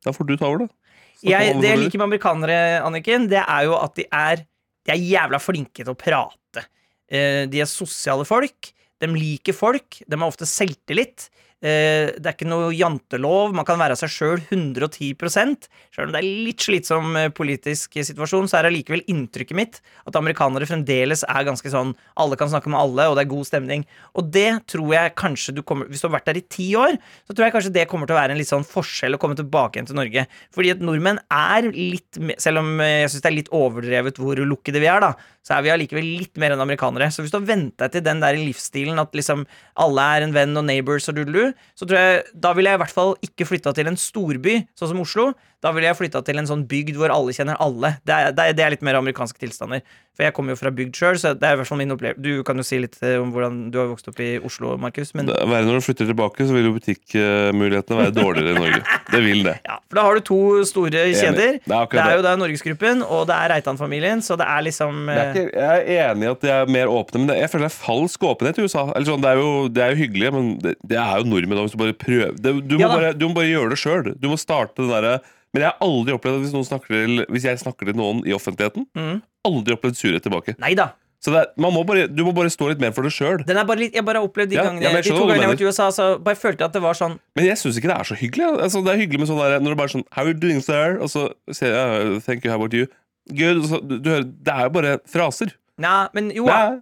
Da får du ta over, da. Jeg, det jeg liker med amerikanere, Anniken, det er jo at de er, de er jævla flinke til å prate. Eh, de er sosiale folk. De liker folk. De har ofte selvtillit. Eh, det er ikke noe jantelov. Man kan være seg sjøl 110 Selv om det er litt slitsom eh, politisk situasjon, så er allikevel inntrykket mitt at amerikanere fremdeles er ganske sånn alle kan snakke med alle, og det er god stemning. Og det tror jeg kanskje du kommer Hvis du har vært der i ti år, så tror jeg kanskje det kommer til å være en litt sånn forskjell å komme tilbake igjen til Norge. Fordi at nordmenn er litt Selv om eh, jeg syns det er litt overdrevet hvor lukkede vi er, da, så er vi allikevel litt mer enn amerikanere. Så hvis du har vent deg til den der livsstilen at liksom alle er en venn og neighbors og dudelu, så tror jeg da ville jeg i hvert fall ikke flytta til en storby, sånn som Oslo. Da ville jeg flytta til en sånn bygd hvor alle kjenner alle. Det er, det er, det er litt mer amerikanske tilstander. For jeg kommer jo fra bygd sjøl, så det er i hvert fall min opplevelse. Du kan jo si litt eh, om hvordan du har vokst opp i Oslo, Markus. Men er verre når du flytter tilbake, så vil jo butikkmulighetene være dårligere i Norge. Det vil det. ja, for da har du to store kjeder. Det er Det er det. jo da Norgesgruppen, og det er Reitan-familien, så det er liksom Det er eh, ikke, jeg er enig i at de er mer åpne, men det, jeg føler det er falsk åpenhet i USA. Eller sånn, det, er jo, det er jo hyggelig, men det, det er jo nordmenn. òg, Hvis du bare prøver det, du, må Ja bare, du må bare gjøre det sjøl. Du må starte den derre Men jeg har aldri opplevd at hvis, noen snakker til, hvis jeg snakker til noen i offentligheten, Mm. aldri opplevd surhet tilbake. Nei da. Så det er, man må bare, du må bare stå litt mer for det sjøl. Den er bare litt, jeg bare har opplevd de, Ja, gangene, ja, men jeg de to hva du gangene jeg har vært i. USA, så bare følte jeg at det var sånn Men jeg syns ikke det er så hyggelig. Altså, det er hyggelig med sånn der, når du bare er sånn How are you doing, sir? Og så sier jeg Thank you, how about you? Good. Og så, du, du hører, det er jo bare fraser. Nei, men jo Nei,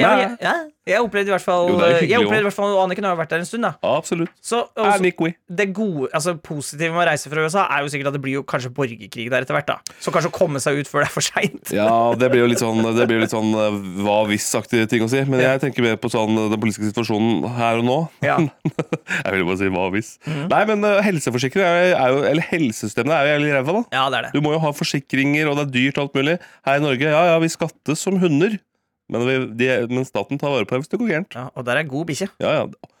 ja, ja, ja, Jeg opplevde i hvert fall Jo, Jeg opplevde i hvert fall Anniken har jo vært der en stund, da. absolutt. Så også, det gode, altså positive med å reise fra USA er jo sikkert at det blir jo kanskje borgerkrig der etter hvert. da Så kanskje å komme seg ut før det er for seint. Ja, det blir jo litt sånn, det blir jo litt sånn eh, hva hvis-aktige ting å si. Men jeg tenker mer på sånn eh, den politiske situasjonen her og nå. Ja. Jeg vil bare si hva hvis. Mm. Nei, men uh, helseforsikring jo Eller helsesystemet er jo jævlig ræva, da. ja, det er det. Du må jo ha forsikringer, og det er dyrt og alt mulig. Her i Norge, ja ja, vi skattes som hunder. Men, vi, de, men staten tar vare på deg hvis det går gærent. Ja, og der er god bikkje. Ja, ja.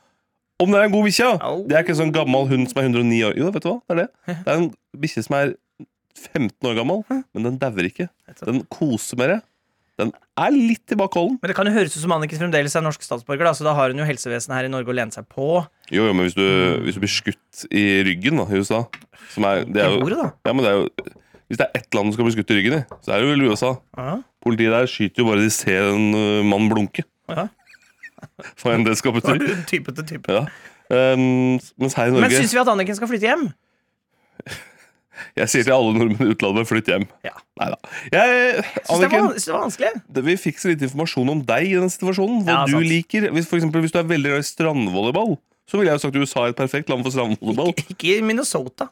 Om det er en god bikkje, ja. Au. Det er ikke en sånn gammel hund som er 109 år. Jo, vet du hva, det er det. Det er en bikkje som er 15 år gammel, men den dauer ikke. Den koser med det. Den er litt tilbakeholden. Men det kan jo høres ut som Anniken fremdeles er norsk statsborger, da, så da har hun jo helsevesenet her i Norge å lene seg på. Jo, jo, men hvis du, hvis du blir skutt i ryggen da, i USA som er, det er jo, ja, men det er jo, Hvis det er ett land som skal bli skutt i ryggen i, så er det vel USA. Ja. Politiet der skyter jo bare de ser en uh, mann blunke. Ja. Hva enn det skal bety. du type til type. Ja. Um, mens her i Men Norge syns vi at Anniken skal flytte hjem? Jeg sier til alle nordmenn i utlandet flytt hjem. Ja. Nei da. Jeg, Anniken, var, det var vanskelig. vi fikk så lite informasjon om deg i den situasjonen. Hva Ja, du sant. liker. Hvis, for eksempel, hvis du er veldig glad i strandvolleyball, så ville jeg jo sagt USA er et perfekt land for strandvolleyball. Ikke, ikke Minnesota.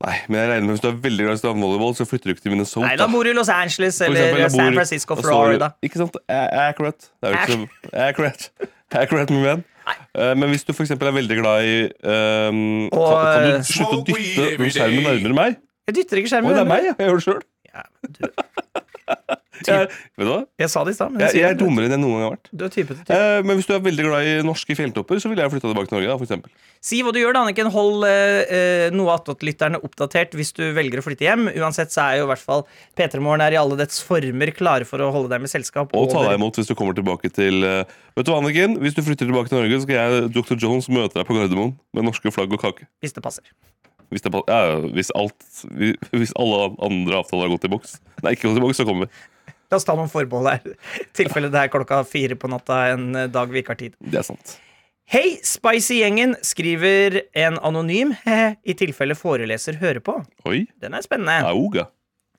Nei, men jeg regner med Hvis du er veldig glad i strandvolleyball, så flytter du ikke til Minnesota. Nei, da bor du i Los Angeles eller eksempel, bor- San Francisco, Florida. så. Ikke sant? Accurate. Det er jo ikke så Accurate. Accurate, min venn. Uh, men hvis du for eksempel er veldig glad i um, Og, kan, kan eh, du slutte å dytte skjermen nærmere meg? Jeg dytter ikke Å, skjermen. det er meg, ja. Jeg gjør det sjøl. Ja, du, Jeg, vet du hva? jeg sa det i stad, Jeg, jeg er dummere enn jeg noen gang har vært. Du er typete. type. Eh, men hvis du er veldig glad i norske fjelltopper, så ville jeg flytta tilbake til Norge. da, for eksempel. Si hva du gjør, da, Anniken. Hold eh, eh, noe attåt-lytterne oppdatert hvis du velger å flytte hjem. Uansett så er jo i hvert fall P3 Morgen er i alle dets former klare for å holde deg med selskap. Og ta deg imot hvis du kommer tilbake til eh, Vet du hva, Anniken? Hvis du flytter tilbake til Norge, så skal jeg Dr. Jones møte deg på Gardermoen med norske flagg og kake. Hvis det passer. Hvis, det, ja, hvis, alt, hvis alle andre avtaler har gått i boks. Nei, ikke gått i boks, så kommer vi. La oss ta noen forbehold her. Tilfelle det er klokka fire på natta en eh, dag vi ikke har tid. Det er sant. Hei, Spicy-gjengen, skriver en anonym, i tilfelle foreleser hører på. Oi. Den er spennende. Auga.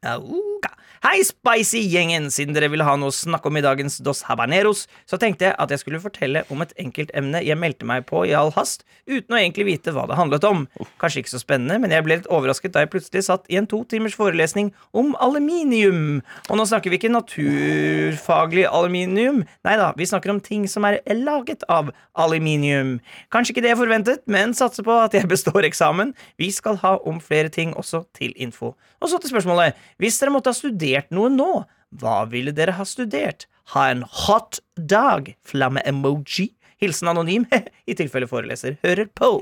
Hei, Spicy-gjengen! Siden dere ville ha noe å snakke om i dagens Dos Habaneros, så tenkte jeg at jeg skulle fortelle om et enkelt emne jeg meldte meg på i all hast, uten å egentlig vite hva det handlet om. Kanskje ikke så spennende, men jeg ble litt overrasket da jeg plutselig satt i en to timers forelesning om aluminium. Og nå snakker vi ikke naturfaglig aluminium. Nei da, vi snakker om ting som er laget av aluminium. Kanskje ikke det jeg forventet, men satser på at jeg består eksamen. Vi skal ha om flere ting også til info. Og så til spørsmålet. Hvis dere måtte ha studert noe nå, hva ville dere ha studert? Ha en hot dag? Flamme-emoji? Hilsen anonym, i tilfelle foreleser hører på.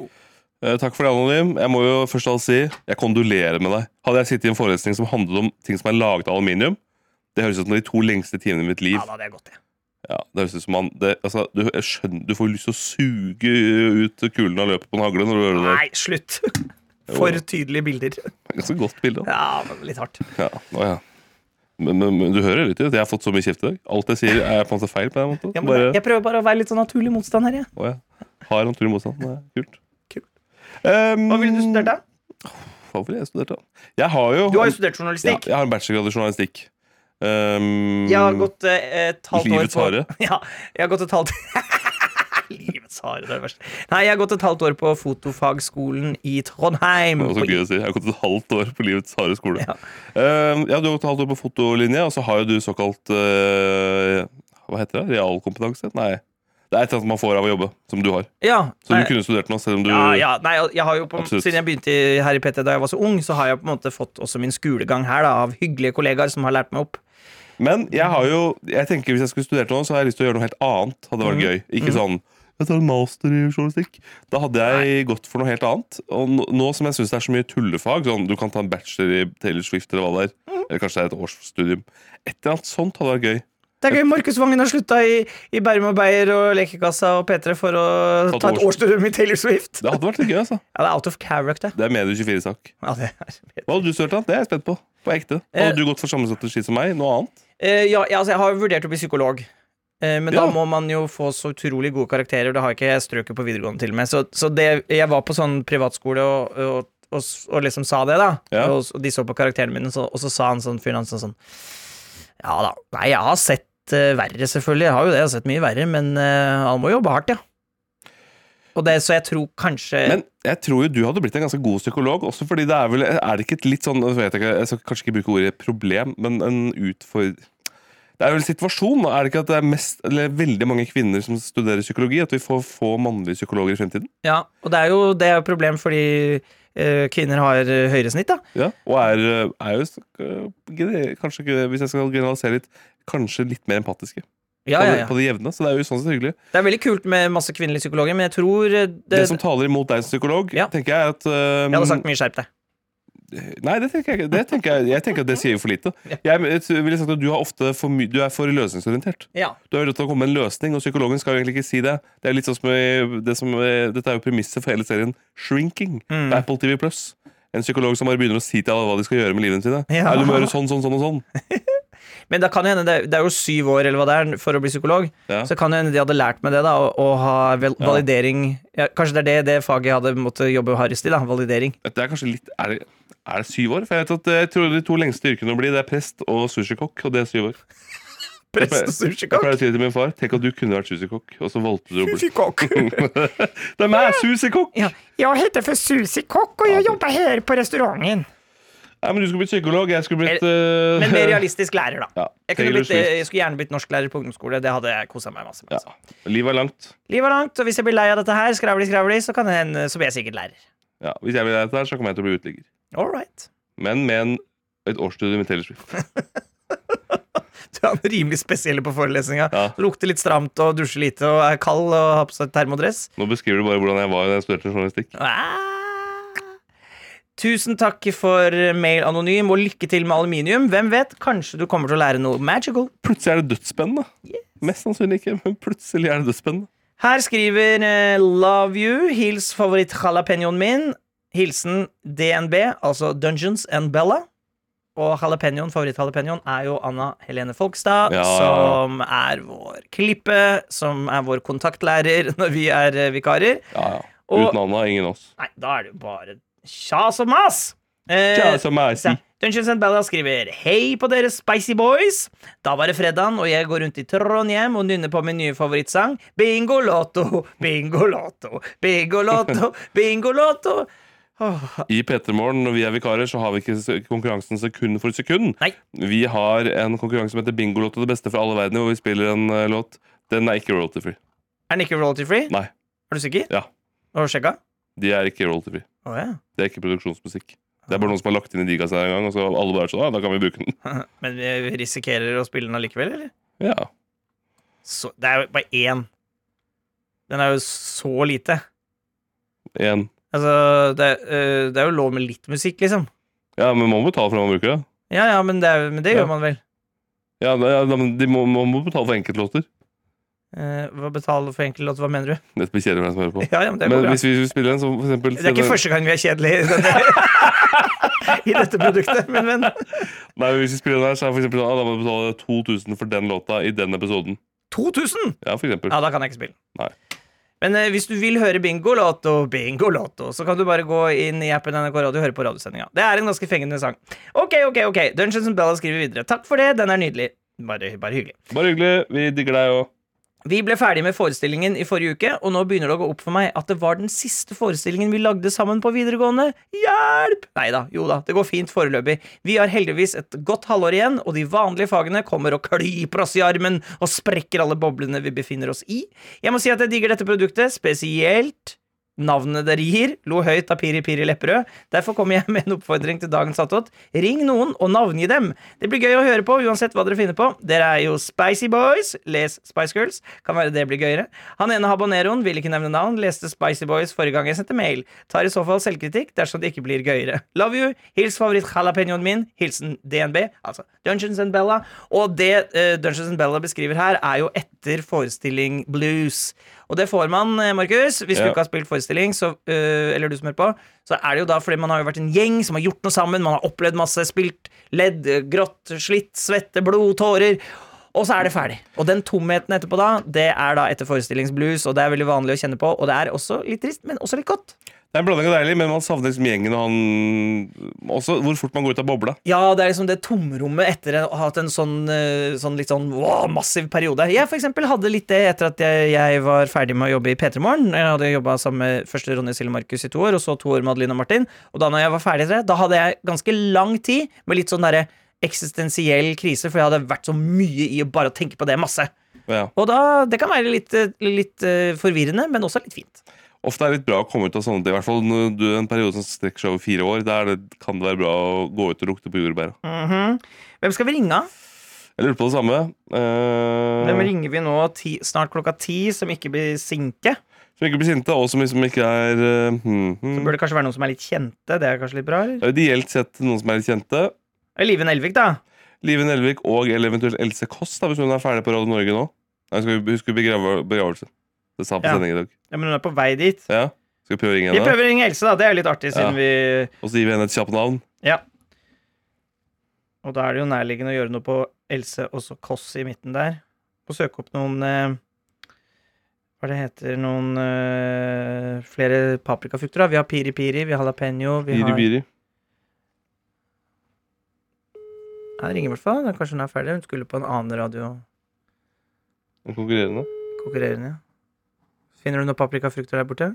Eh, takk for det, Anonym. Jeg må jo først og fremst si jeg kondolerer med deg. Hadde jeg sittet i en forelesning som handlet om ting som er laget av aluminium, det høres ut som de to lengste timene i mitt liv. Ja, da hadde jeg gått, det. Ja, det høres ut som man det, altså, du, jeg skjønner, du får lyst til å suge ut kulen av løpet på en hagle når du hører det. Nei, slutt! For tydelige bilder. Ganske godt bilde. Ja, men litt hardt. Ja, å ja. Men, men, men du hører litt ut. Jeg har fått så mye kjeft i dag. Alt jeg sier, er på en måte feil. på den måten. Ja, Bare, Jeg prøver bare å være litt sånn naturlig motstand her, jeg. å ja. Har naturlig motstand. Er kult. Kult. Um, Hva ville du studert, da? Hva ville jeg studert, da? Jeg har jo Du har jo studert ja, journalistikk. jeg har en bachelorgrad i journalistikk. Um, Jeg har gått eh, et halvt år Livets på hare. Ja, jeg har gått et halvt Livets hare, det er det verste. Nei, jeg har gått et halvt år på fotofagskolen i Trondheim. Det var så gøy å si. Jeg har gått et halvt år på livets harde skole. Ja. Uh, ja, Du har gått et halvt år på fotolinje, og så har jo du såkalt uh, Hva heter det? Realkompetanse? Nei. Det er et eller annet man får av å jobbe, som du har. Ja, Så nei, du kunne studert noe, selv om du ja, ja, nei, jeg har jo på, Absolutt. Siden jeg begynte her i PT da jeg var så ung, så har jeg på en måte fått også min skolegang her da, av hyggelige kollegaer som har lært meg opp. Men jeg har jo Jeg tenker hvis jeg skulle studert noe, så har jeg lyst til å gjøre noe helt annet. Hadde vært mm. gøy Ikke sånn jeg tar en master i journalistikk. Da hadde jeg gått for noe helt annet. Og nå, som jeg syns det er så mye tullefag, sånn du kan ta en bachelor i Taylor Swift eller hva det er, Mhm. eller kanskje det er et årsstudium Et eller annet sånt hadde vært gøy. Det er gøy, Markus Vangen har slutta i, i Bærum og Beyer og Lekekassa og P3 for å Ta et ta et årsstudium i Taylor Swift. Det hadde vært litt gøy, altså. Ja, det er out of character. Det er Medie 24-sak. Ja, det er Hva hadde du studert, av? Det er jeg spent på. På ekte. Eh. Hadde du gått for samme strategi som meg? Noe annet? Eh, ja, ja, altså, jeg har vurdert å bli psykolog. Eh, men Ja. da må man jo få så utrolig gode karakterer. Det har ikke jeg strøket på videregående til og med. Så, så det, jeg var på sånn privatskole og, og, og, og liksom sa det, da. Ja. Og, de så på karakterene mine, så, og så sa han sånn fyren hans sånn, Ja da. Nei, jeg har sett uh, verre, selvfølgelig. Jeg har jo det. Jeg har sett mye verre. Men uh, han må jobbe hardt, ja. Og det, så jeg tror kanskje Men jeg tror jo du hadde blitt en ganske god psykolog, også fordi det er vel Er det ikke et litt sånn Jeg, vet ikke, jeg skal kanskje ikke bruke ordet problem, men en utfor... Det er jo en situasjon, da? Er det ikke at det er mest, eller veldig mange kvinner som studerer psykologi? At vi får få mannlige psykologer i fremtiden? Ja, og det er jo det er et problem fordi eh, kvinner har eh, høyere snitt, da. Ja, Og er, er jo øh, kanskje, hvis jeg skal generalisere litt, kanskje litt mer empatiske. Ja, ja, ja. på det jevne. Så det er jo sånn sett hyggelig. Det er veldig kult med masse kvinnelige psykologer, men jeg tror eh, det, Det, som taler imot deg som psykolog, tenker jeg er at øh, Jeg hadde sagt mye skjerp deg. Nei, det tenker jeg ikke. Jeg, jeg tenker at det sier jo for lite. Jeg ville sagt at Du, har ofte for du er for løsningsorientert. Ja. Du er nødt til å komme med en løsning, og psykologen skal jo egentlig ikke si det. Det er litt sånn som det som, eh, Dette er jo premisset for hele serien Shrinking Mm. Apple TV Plus. En psykolog som bare begynner å si til alle hva de skal gjøre med livene sine. Ja. Nei, du må gjøre sånn, sånn, sånn og sånn. Men det kan jo hende, det, er jo syv år eller hva det er for å bli psykolog. Ja. Så kan jo hende de hadde lært meg det, da, å, å ha validering ja, Kanskje det er det, det faget jeg hadde måttet jobbe hardest i, da. Validering. Det er kanskje litt Er det, er det syv år? For jeg vet at eh, jeg tror de to lengste yrkene å bli, det er prest og sushikokk, og det er syv år. Prest og Jeg pleier å si til min far. Tenk at du kunne vært sushikokk, og så valgte du å bli Sushikokk. Det er meg, sushikokk! Ja, Jeg heter for sushikokk, og jeg jobber her här på restauranten. Nei, men Du skulle blitt psykolog, jeg skulle blitt uh, Men mer realistisk lærer, da. Ja, Jeg, kunne blitt, eh, jeg skulle gjerne blitt norsklærer på ungdomsskole. Det hadde jeg kosa meg masse med. Ja. Altså. Livet er langt. Livet er langt, og hvis jeg blir lei av dette her, skravli, skravli, så kan jeg, Så blir jeg sikkert lærer. Ja, Hvis jeg blir dette her, så kommer jeg til å bli uteligger. All right. Men med en, et årsstudium med Taylor Swift. Du er rimelig spesiell på forelesninga. Ja. Lukter litt stramt og dusjer lite og er kald og har på seg termodress. Nå beskriver du bare hvordan jeg var da jeg studerte journalistikk. Ah. Tusen takk for mail anonym, og lykke til med aluminium. Hvem vet, kanskje du kommer til å lære noe magical. Plutselig er det dødsspennende. Mest sannsynlig ikke, men plutselig er det dødsspennende. Her skriver eh, Love You, hils favoritt-jalapeñoen min. Hilsen DNB, altså Dungeons and Bella. Og jalapeñoen, favoritt-jalapeñoen er jo Anna Helene Folkstad, Ja. som er vår klippe, som er vår kontaktlærer når vi er eh, vikarer. Ja, ja. Og- Uten Anna, ingen oss. Nei, da er det jo bare kjas og mas! Eh, så, sier. Dungeons and Bella skriver Hei på dere spicy boys Da var det fredagen og jeg går rundt i Trondheim Og nynner på min nye favorittsang Bingo lotto, bingo lotto Bingo lotto, bingo lotto I P3 Morgen, når vi er vikarer, så har vi ikke konkurransen sekund for sekund. Nei. Vi har en konkurranse som heter Bingolotto, det beste fra alle verdener, hvor vi spiller en uh, låt. Den er ikke royalty-free. Er den ikke royalty free? Nei. Er du sikker? Ja. Har du sjekket? De er ikke royalty-free. Åja Det er ikke produksjonsmusikk. Det er bare noen som har lagt inn i digasa en gang, og så alle bare er sånn, ja, da kan vi bruke den. Men vi risikerer å spille den allikevel, eller? Ja. Så, det er jo bare én Den er jo så lite En. Altså, det, øh, det er jo lov med litt musikk, liksom Ja, men man må betale for det man bruker ja Ja, ja, men det, er, men det Ja. gjør man vel Ja, det- ja de må, Man må betale for enkeltlåter. Eh, hva betaler for enkeltlåt? Hva mener du? Det blir kjedelig for deg som hører på. Ja, ja, men Men hvis vi spiller en, så for eksempel Det er ikke første gang vi er kjedelige i, denne, i dette produktet, men, men Nei, hvis vi spiller den her, så er for eksempel sånn, ah, da må du betale 2000 for den låta i den episoden. 2000! Ja, for eksempel. Ja, da kan jeg ikke spille. Nei. Men eh, hvis du vil høre Bingolotto, Bingolotto, så kan du bare gå inn i appen NRK Radio og høre på radiosendinga. Det er en ganske fengende sang. Ok, ok, ok. Dungeons and Bella skriver videre. Takk for det, den er nydelig. Bare, bare hyggelig. Bare hyggelig. Vi digger deg òg. Vi ble ferdig med forestillingen i forrige uke, og nå begynner det å gå opp for meg at det var den siste forestillingen vi lagde sammen på videregående. Hjelp! Nei da, jo da, det går fint foreløpig. Vi har heldigvis et godt halvår igjen, og de vanlige fagene kommer og klyper oss i armen og sprekker alle boblene vi befinner oss i. Jeg må si at jeg digger dette produktet, spesielt navnet dere gir. Lo høyt av Piri Piri Lepperød. Derfor kommer jeg med en oppfordring til dagens attåt. Ring noen og navngi dem. Det blir gøy å høre på uansett hva dere finner på. Dere er jo Spicy Boys. Les Spice Girls. Kan være det blir gøyere. Han ene habaneroen vil ikke nevne navn. Leste Spicy Boys forrige gang jeg sendte mail. Tar i så fall selvkritikk dersom det ikke blir gøyere. Love you. Hils favoritt-jalapeñoen min. Hilsen DNB. Altså Dungeons and Bella. Og det uh, Dungeons and Bella beskriver her, er jo etter forestilling blues. Og det får man, eh, Markus, hvis du ikke har spilt forestilling, så, uh, eller du som hører på, så er det jo da fordi man har jo vært en gjeng som har gjort noe sammen, man har opplevd masse, spilt ledd, grått, slitt, svette, blod, tårer. Og så er det ferdig. Og den tomheten etterpå da, det er da etter forestillingsblues, og det er veldig vanlig å kjenne på, og det er også litt trist, men også litt godt. Det er en blanding av deilig, men man savner liksom gjengen og han Også hvor fort man går ut av bobla. Ja, det er liksom det tomrommet etter å ha hatt en sånn, øh, sånn litt sånn wow, massiv periode. Jeg for eksempel hadde litt det etter at jeg, jeg var ferdig med å jobbe i P3 Morgen. Jeg hadde jobba sammen med første Ronny Sille Markus i to år, og så to år med Adeline og Martin. Og da når jeg var ferdig etter det, da hadde jeg ganske lang tid med litt sånn derre eksistensiell krise, for jeg hadde vært så mye i å bare tenke på det masse. Ja. Og da, det kan være litt, øh, litt øh, forvirrende, men også litt fint. Ofte er det litt bra å komme ut av sånne ting. I hvert fall når du en periode som strekker seg over fire år. Er det, kan det være bra å gå ut og lukte på jordbæra. Mhm. Hvem skal vi ringe? av? Jeg lurer på det samme. Uh... Hvem ringer vi nå ti, snart klokka ti, som ikke blir sinke? som ikke blir sinte, og som liksom ikke er uh, hmm, Så burde bør det kanskje være noen som er litt kjente. Det er kanskje litt bra, eller? Er Ideelt sett noen som er litt kjente. Live Nelvik, da. Live Nelvik og eller eventuelt Else Kåss, hvis hun er ferdig på Radio Norge nå. Nei, skal vi huske begravelsen. begravelse. Det sa på Ja. sending i dag. Ja, Men hun er på vei dit. Ja. Skal vi prøve å ringe Vi prøver å ringe Else, da. Det er jo litt artig, siden vi Og så gir vi henne et kjapt navn. Ja. Og da er det jo nærliggende å gjøre noe på Else og så Kåss i midten der. Og søke opp noen eh, Hva det heter Noen eh, flere paprikafrukter. da Vi har piri piri, vi har jalapeño, vi piri, har Biri. Ja, ringer i hvert fall. Kanskje hun er ferdig. Hun skulle på en annen radio En konkurrerende. konkurrerende. ja. Finner du noen paprikafrukter der borte?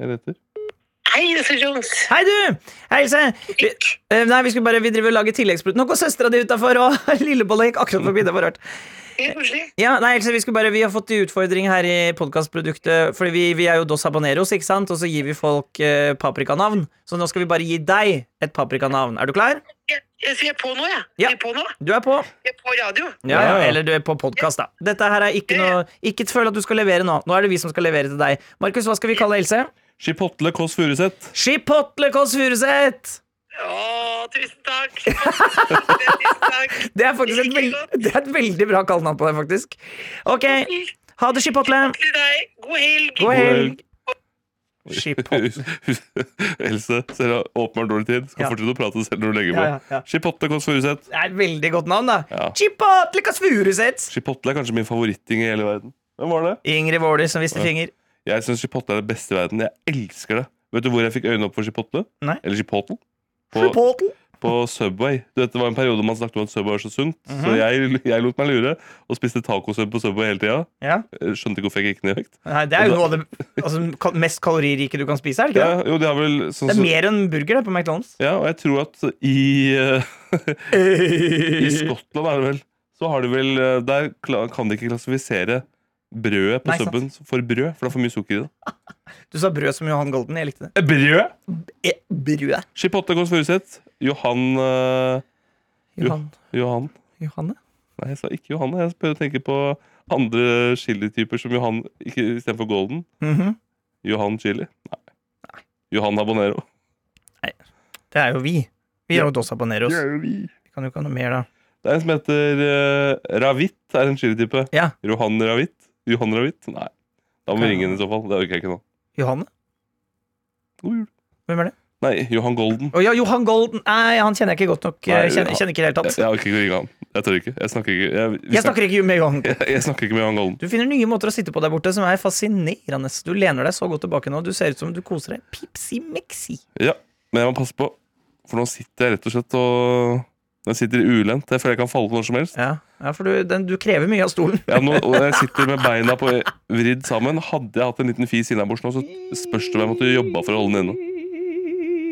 Jeg leter. Hei, Else Jones. Hei, du! Hei, Else. Vi, eh, nei, vi skulle bare vi driver og lager tilleggsprodukt. Nå går søstera di utafor, og Lillebolla gikk akkurat forbi. Det var rart. Ja, nei, Else, vi, skulle bare, vi har fått en utfordring her i podkastproduktet. Fordi vi, vi er jo Dos Habaneros, ikke sant? Og så gir vi folk eh, paprikanavn. Så nå skal vi bare gi deg et paprikanavn. Er du klar? Jeg, jeg er på nå, jeg. Ja. Jeg er på nå. Du er på. Jeg er på radio. Ja, ja, Ja. Eller du er på podkast, da. Dette her er ikke noe Ikke føl at du skal levere nå. Nå er det vi som skal levere til deg. Markus, hva skal vi kalle Else? Chipotle Kåss Furuseth. Chipotle Kåss Furuseth! Å, tusen takk. tusen takk. Det er faktisk et, veld, det er et veldig bra kallenavn på deg, faktisk. Ok, ha det, Chipotle. God helg. God helg. Else ser åpenbart dårlig tid. Skal Ja. fortsette å prate selv når du legger på. Ja, ja, ja. Chipotle Kåss Furuseth. Det er et veldig godt navn, da. Ja. Chipotle Kåss Furuseth. Chipotle er kanskje min favoritting i hele verden. Hvem var det? Ingrid Våler som viste finger. Jeg syns chipotle er det beste i verden. Jeg elsker det. Vet du hvor jeg fikk øynene opp for chipotle? Nei. Eller chipotle? På, Chipotle. på Subway. Du vet, Det var en periode man snakket om at Subway var så sunt. Mhm. Så jeg, jeg lot meg lure og spiste tacosub på Subway hele tida. Ja. Skjønte ikke hvorfor jeg gikk ned i vekt. Nei, det er jo noe av det altså, mest kaloririke du kan spise, er det ikke Ja, jo, det har vel sånn Det er mer enn burger det, på McDonald's. Ja, og jeg tror at i, eh, i Skottland er det vel Så har de vel eh, Der kan de ikke klassifisere brødet på Nei, sant. for brød, for det er for mye sukker i det. Du sa brød som Johan Golden. Jeg likte det. Brød? B brød. Chipotle Kåss Furuseth. Johan uh, Johan. Johan Johanne? Nei, jeg sa ikke Johanne. Jeg prøvde å tenke på andre chilityper som Johan ikke istedenfor Golden. Mhm. Johan chili. Nei. Johan Abonero. Nei. Det er jo vi. Vi er jo Dos Aboneros. Det er jo vi. Vi kan jo ikke ha noe mer, da. Det er en som heter uh, Ravit. er en chilitype. Ja. Johan Ravit. Johan Ravitt? Nei. Da må vi ringe henne i så fall. Det orker jeg ikke nå. Johanne? God jul. Hvem er det? Nei, Johan Golden. Å ja, Johan Golden. Nei, han kjenner jeg ikke godt nok. Jeg kjenner, kjenner ikke i det hele Jeg, tatt. jeg orker ikke å ringe han. Jeg tør ikke. Jeg snakker ikke Jeg, vi Jeg snakker ikke med Johan. jeg, jeg snakker ikke med Johan Golden. Du finner nye måter å sitte på der borte som er fascinerende. Du lener deg så godt tilbake nå. Du ser ut som du koser deg. Pipsi-mexi. Ja, men jeg må passe på. For nå sitter jeg rett og slett og Jeg sitter ulendt. Jeg føler jeg kan falle på når som helst. Ja, ja, for du, den, du krever mye av stolen. Ja, nå, og jeg sitter med beina på vridd sammen. Hadde jeg hatt en liten fis innabords nå, så spørs det om jeg måtte jobba for å holde den inne.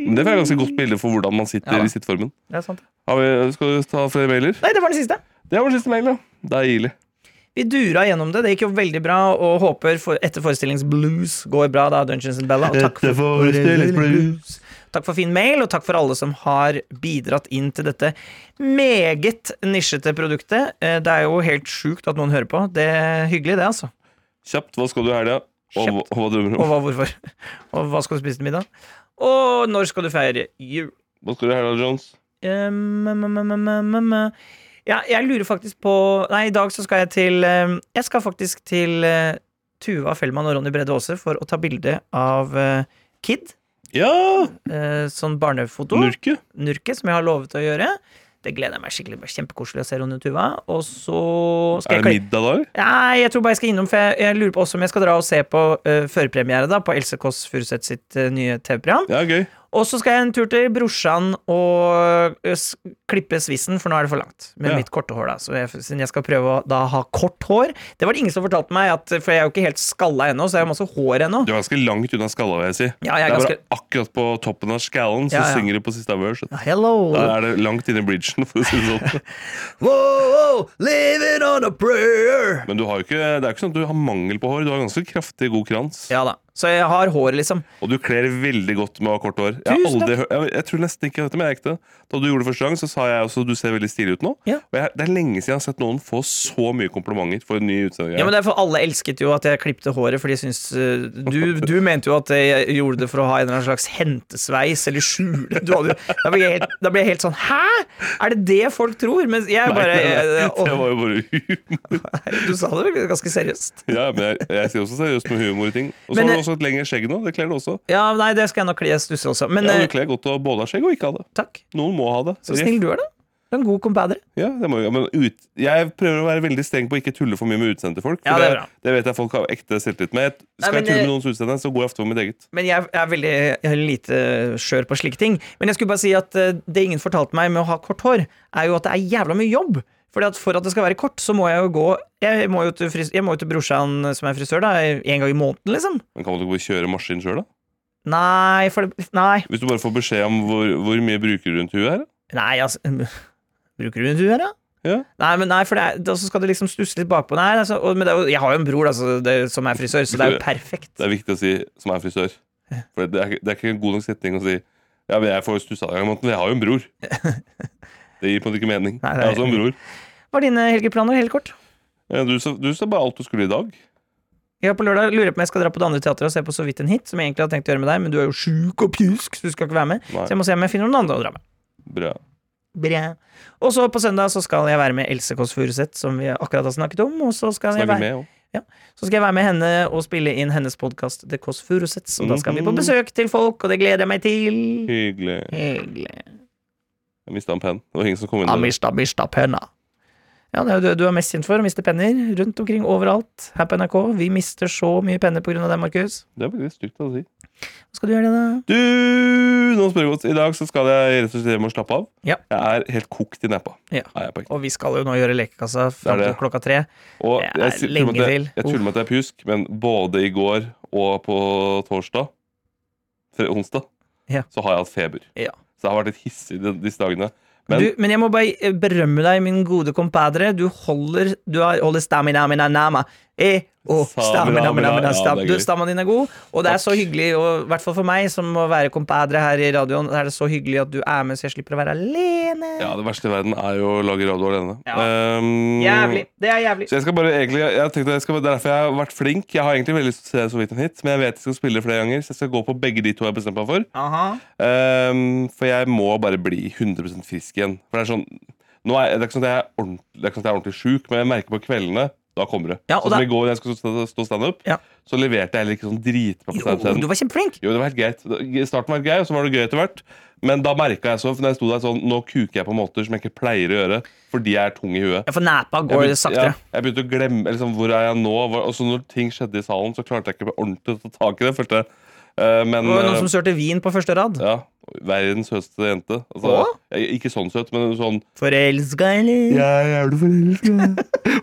Men det er jeg ganske godt bilde for hvordan man sitter Ja i sittformen. Det er sant. Har vi, skal du ta flere mailer? Nei, det var den siste. Det var den siste mailen, ja. Deilig. Vi dura gjennom det. Det gikk jo veldig bra, og håper for etterforestillingsblues går bra, da, Dungeons and Bella. Og takk for. Takk for fin mail, og takk for alle som har bidratt inn til dette meget nisjete produktet. Eh, Det er jo helt sjukt at noen hører på. Det er hyggelig, det, altså. Kjapt, hva skal du i helga? Og, og hva drømmer du om? Og hva, hvorfor? Og hva skal du spise til middag? Og når skal du feire jul? Hva skal du i helga, Jones? Um. Ja, jeg lurer faktisk på Nei, i dag så skal jeg til Jeg skal faktisk til uh, Tuva Fellmann og Ronny Brede Aase for å ta bilde av uh, Kid. Ja! Eh, sånn barnefoto. Nurke. Nurke, som jeg har lovet å gjøre. Det gleder jeg meg skikkelig. Det blir Kjempekoselig å se Ronny Tuva. Og så skal Er det jeg middag da, eller? Nei, jeg tror bare jeg skal innom, for jeg, jeg lurer på også om jeg skal dra og se på uh, førpremiere da, på Else Kåss Furuseth sitt uh, nye TV-program. Ja, gøy. Og så skal jeg en tur til brorsan og klippe svissen, for nå er det for langt med Ja. mitt korte hår. da Så jeg, Siden jeg skal prøve å da ha kort hår. Det var det ingen som fortalte meg, at, for jeg er jo ikke helt skalla ennå, så jeg har masse hår ennå. Du er ganske langt unna skalla, vil jeg si. Ja, jeg er det er ganske bare akkurat på toppen av skallen, så Ja, ja. synger du på siste verse. Hello! Da er det langt inne i bridgen, for å si det sånn. wow, living on a prayer! Men du har jo ikke, det er jo ikke sånn at du har mangel på hår. Du har ganske kraftig, god krans. Ja da. Så jeg har hår, liksom. Og du kler veldig godt med å ha kort hår. Jeg, har aldri, jeg, jeg tror nesten ikke dette, men jeg er ekte. Da du gjorde det første gang, så sa jeg også du ser veldig stilig ut nå. Ja. Og jeg, det er lenge siden jeg har sett noen få så mye komplimenter for en ny utseende. Ja, men det er for Alle elsket jo at jeg klipte håret, for de syns du, du mente jo at jeg gjorde det for å ha en eller annen slags hentesveis eller skjule Da ble jeg helt, ble jeg helt sånn Hæ?! Er det det folk tror? Men jeg bare jeg, det var jo bare humor. Du sa det vel ganske seriøst? Ja, men jeg, jeg sier også seriøst med humor i ting. Og så Eh, også et lengre skjegg nå. Det kler du også. Ja, nei, det skal jeg nok kle stusse også. Men Ja, eh, du kler godt å både ha skjegg og ikke ha det. takk. Noen må ha det. Så snill du er, da. Du er en god compadre. Ja, det må, ja, men ut, jeg prøver å være veldig streng på å ikke tulle for mye med utseendet til folk. Ja, det er det, det vet jeg folk har ekte selvtillit med. Skal Nei, men jeg tulle det- med noens utseende, så går jeg ofte for mitt eget. Men jeg er veldig jeg er lite skjør på slike ting. Men jeg skulle bare si at eh, det ingen fortalte meg med å ha kort hår, er jo at det er jævla mye jobb. Fordi at For at det skal være kort, så må jeg jo gå Jeg må jo til, fris, jeg må jo til brorsan som er frisør, da en gang i måneden, liksom. Men kan man ikke kjøre maskin sjøl, da? Nei, for det Nei. Hvis du bare får beskjed om hvor, hvor mye bruker du rundt huet her? Nei, altså Bruker du rundt huet her, da? Ja. Nei, men nei, for det da så skal det liksom stusse litt bakpå. Nei, altså, og, men det jo, jeg har jo en bror altså, det, som er frisør, så det er jo perfekt. Det er viktig å si som er frisør. For det er, det er ikke en god nok setning å si Ja, men jeg får stussa en gang i måneden. Jeg har jo en bror. Det gir på en måte ikke mening. Nei, Jeg er- har også en bror. Hva er dine helgeplaner? Helt kort. Du, sa, du sa bare alt du skulle i dag. Ja, på lørdag lurer jeg på om jeg skal dra på det andre teatret og se på Så vidt en hit, som jeg egentlig hadde tenkt å gjøre med deg, men du er jo sjuk og pjusk, så du skal ikke være med. Nei. Så jeg må se om jeg finner noen andre å dra med. Bra. Bra. Og så på søndag så skal jeg være med Else Kåss Furuseth, som vi akkurat har snakket om. Og så skal, jeg være, med ja. så skal jeg være med henne og spille inn hennes podkast The Kåss Furuseths. Og da skal vi på Mhm. besøk til folk, og det gleder jeg meg til. Hyggelig. Hyggelig. Jeg mista en penn. Det var ingen som kom inn Jeg mista, mista penna. Ja, det er jo det du er mest kjent for, å miste penner rundt omkring overalt her på NRK. Vi mister så mye penner av det, Markus. Det er faktisk stygt å si. Hva skal du gjøre, da? Du, nå spør jeg godt. I dag så skal jeg rett og slett hjem og slappe av. Ja. Jeg er helt kokt i neppa. Ja. Er jeg på ekte. Og vi skal jo nå gjøre lekekassa fram til klokka tre. Og Det er jeg, sier- lenge jeg, til. jeg tuller med at jeg er pjusk, men både i går og på torsdag, onsdag, Ja. så har jeg hatt feber. Ja. Så det har vært litt hissig de- disse dagene. Men du, men jeg må bare eh, berømme deg, min gode compadre. Du holder, du holder stamina mina nama. Eh, gøy. stammen din er god, og det er så hyggelig, og i hvert fall for meg som må være compadre her i radioen, er det så hyggelig at du er med, så jeg slipper å være alene. ja, det verste i verden er jo å lage radio alene. Ja. Um, Jævlig. Det er jævlig. Så jeg skal bare egentlig jeg, tenkte jeg skal, Det er derfor jeg har vært flink. Jeg har egentlig veldig lyst til å se så vidt en hit, men jeg vet jeg skal spille flere ganger, så jeg skal gå på begge de to jeg har bestemt meg for. Um, for jeg må bare bli 100 frisk igjen. For det er sånn nå er, Det er ikke sånn at jeg er ordentlig, det er ikke sånn at jeg er ordentlig sjuk, men jeg merker på kveldene da kommer det. Ja, sånn som da- I går jeg skulle stå, stå standup, Ja. så leverte jeg heller ikke sånn dritbra på du var kjempeflink. Jo, det var helt greit. Starten var gøy, og så var det gøy etter hvert. Men da merka jeg så, for når jeg sto der sånn, nå kuker jeg på måter som jeg ikke pleier å gjøre, fordi jeg er tung i huet. Ja, for nepa går begynte, saktere. ja, jeg begynte å glemme liksom, hvor er jeg nå. Og så når ting skjedde i salen, så klarte jeg ikke ordentlig å ta tak i det. Første, Eh, men Det var noen eh, som kjørte vin på første rad. ja, verdens søteste jente. Altså, jeg- Ikke sånn søt, men sånn Forelska, eller? Jeg er du forelska?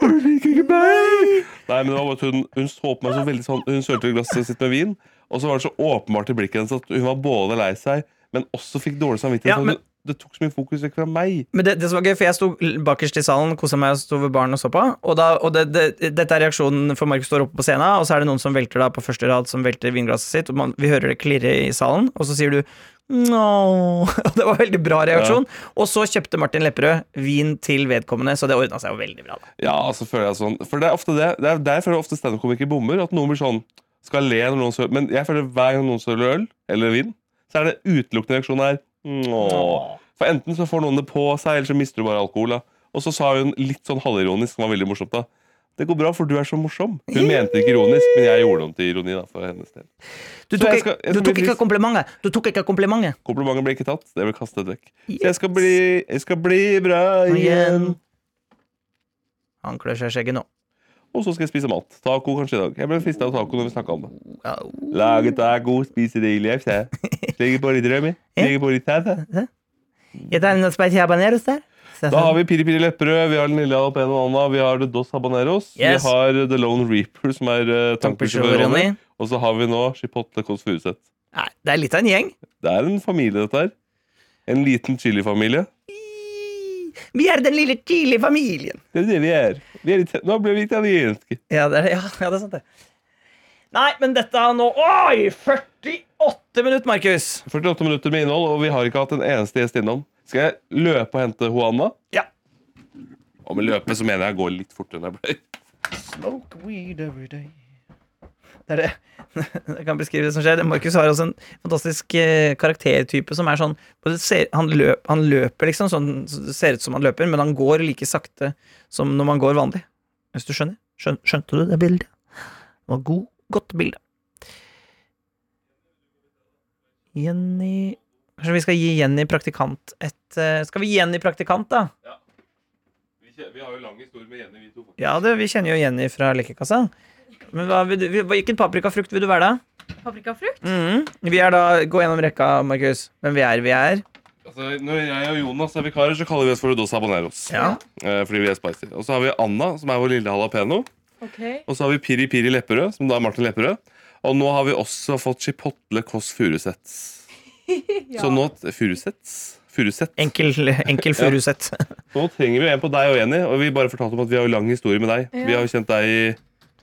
Og du liker ikke meg? Nei, men det var bare at hun, hun så på meg så veldig sånn Hun sølte glasset sitt med vin, og så var det så åpenbart i blikket hennes at hun var både lei seg, men også fikk dårlig samvittighet. Ja, men- det, tok så mye fokus vekk fra meg. Men det, det som var gøy, for jeg sto bakerst i salen, kosa meg og sto ved baren og så på. Og, da, og det, det, dette er reaksjonen for Markus står oppe på scenen, og så er det noen som velter da på første rad, som velter vinglasset sitt, og man, vi hører det klirre i salen, og så sier du no. Det var en veldig bra reaksjon. Og så kjøpte Martin Lepperød vin til vedkommende, så det ordna seg jo veldig bra. da Ja, så føler jeg sånn For det er ofte det. Det er der føler jeg ofte standup-komikere bommer. At noen blir sånn skal le når noen søler Men jeg føler hver gang noen søler øl eller vin, så er det utelukkende reaksjon her. Åh. For enten så får noen det på seg, eller så mister du bare alkohol. Da. Og så sa hun litt sånn halvironisk, som var veldig morsomt, da. Det går bra, for du er så morsom. Hun mente ikke ironisk, men jeg gjorde om til ironi. da, for hennes del Du tok, jeg skal- jeg du tok ikke komplimentet. Du tok ikke komplimentet. Komplimentet ble ikke tatt. Det ble kastet vekk. Så jeg skal bli, jeg skal bli bra igjen. Han klør seg i skjegget nå. Og så skal jeg spise mat. Taco kanskje i dag. Jeg ble frista av taco når vi snakka om det. Lage taco, spise deilig FC. Legge på litt rømme. Legge på litt tæte. Der. Da har vi Piri Piri Lepperød, vi har Den lille jalapeno Anna, vi har The Dos Habaneros, Yes. vi har The Lone Reaper, som er uh, Ronny. Ronny, og så har vi nå Chipotle Kåss Furuseth. Det er litt av en gjeng. Det er en familie, dette her. En liten chilifamilie. Vi er den lille Chili-familien. Det er det vi er. Vi er nå ble vi italienske. Ja, det er, ja, ja, det er sant, det. Nei, men dette er nå Oi! 48 minutter, Markus! 48 minutter med innhold, og vi har ikke hatt en eneste gjest innom. Skal jeg løpe og hente Juana? Ja. Og med løpe så mener jeg gå litt fortere enn jeg pleier. Smoke weed every day. Det er det. Jeg kan beskrive det som skjer. Markus har også en fantastisk eh, karaktertype som er sånn han, løp, han løper liksom sånn så Det ser ut som han løper, men han går like sakte som når man går vanlig. Hvis du skjønner? Skjøn, skjønte du det bildet? Det var god, godt bilde. Jenny Kanskje vi skal gi Jenny praktikant et eh, Skal vi gi Jenny praktikant, da? Vi har jo lang historie med Jenny, vi to. Ja, det, vi kjenner jo Jenny fra lekekassa. Men hva, vil du, hvilken paprikafrukt vil du være, da? Paprikafrukt? Mhm. Vi er da, Gå gjennom rekka, Markus. Hvem vi er. Vi er Altså, når jeg og Jonas er vikarer, så kaller vi oss for Dos Habaneros. Ja. Eh, fordi vi er spicy. Og så har vi Anna, som er vår lille jalapeño. Okay. Og så har vi Piri Piri Lepperød, som da er Martin Lepperød. Og nå har vi også fått chipotle Kåss Furuseths. Så nå Furuseths? Furuseth. Enkel, enkel Furuseth. Nå trenger vi en på deg og Jenny, og vi bare fortalte om at vi har lang historie med deg. Vi har jo kjent deg i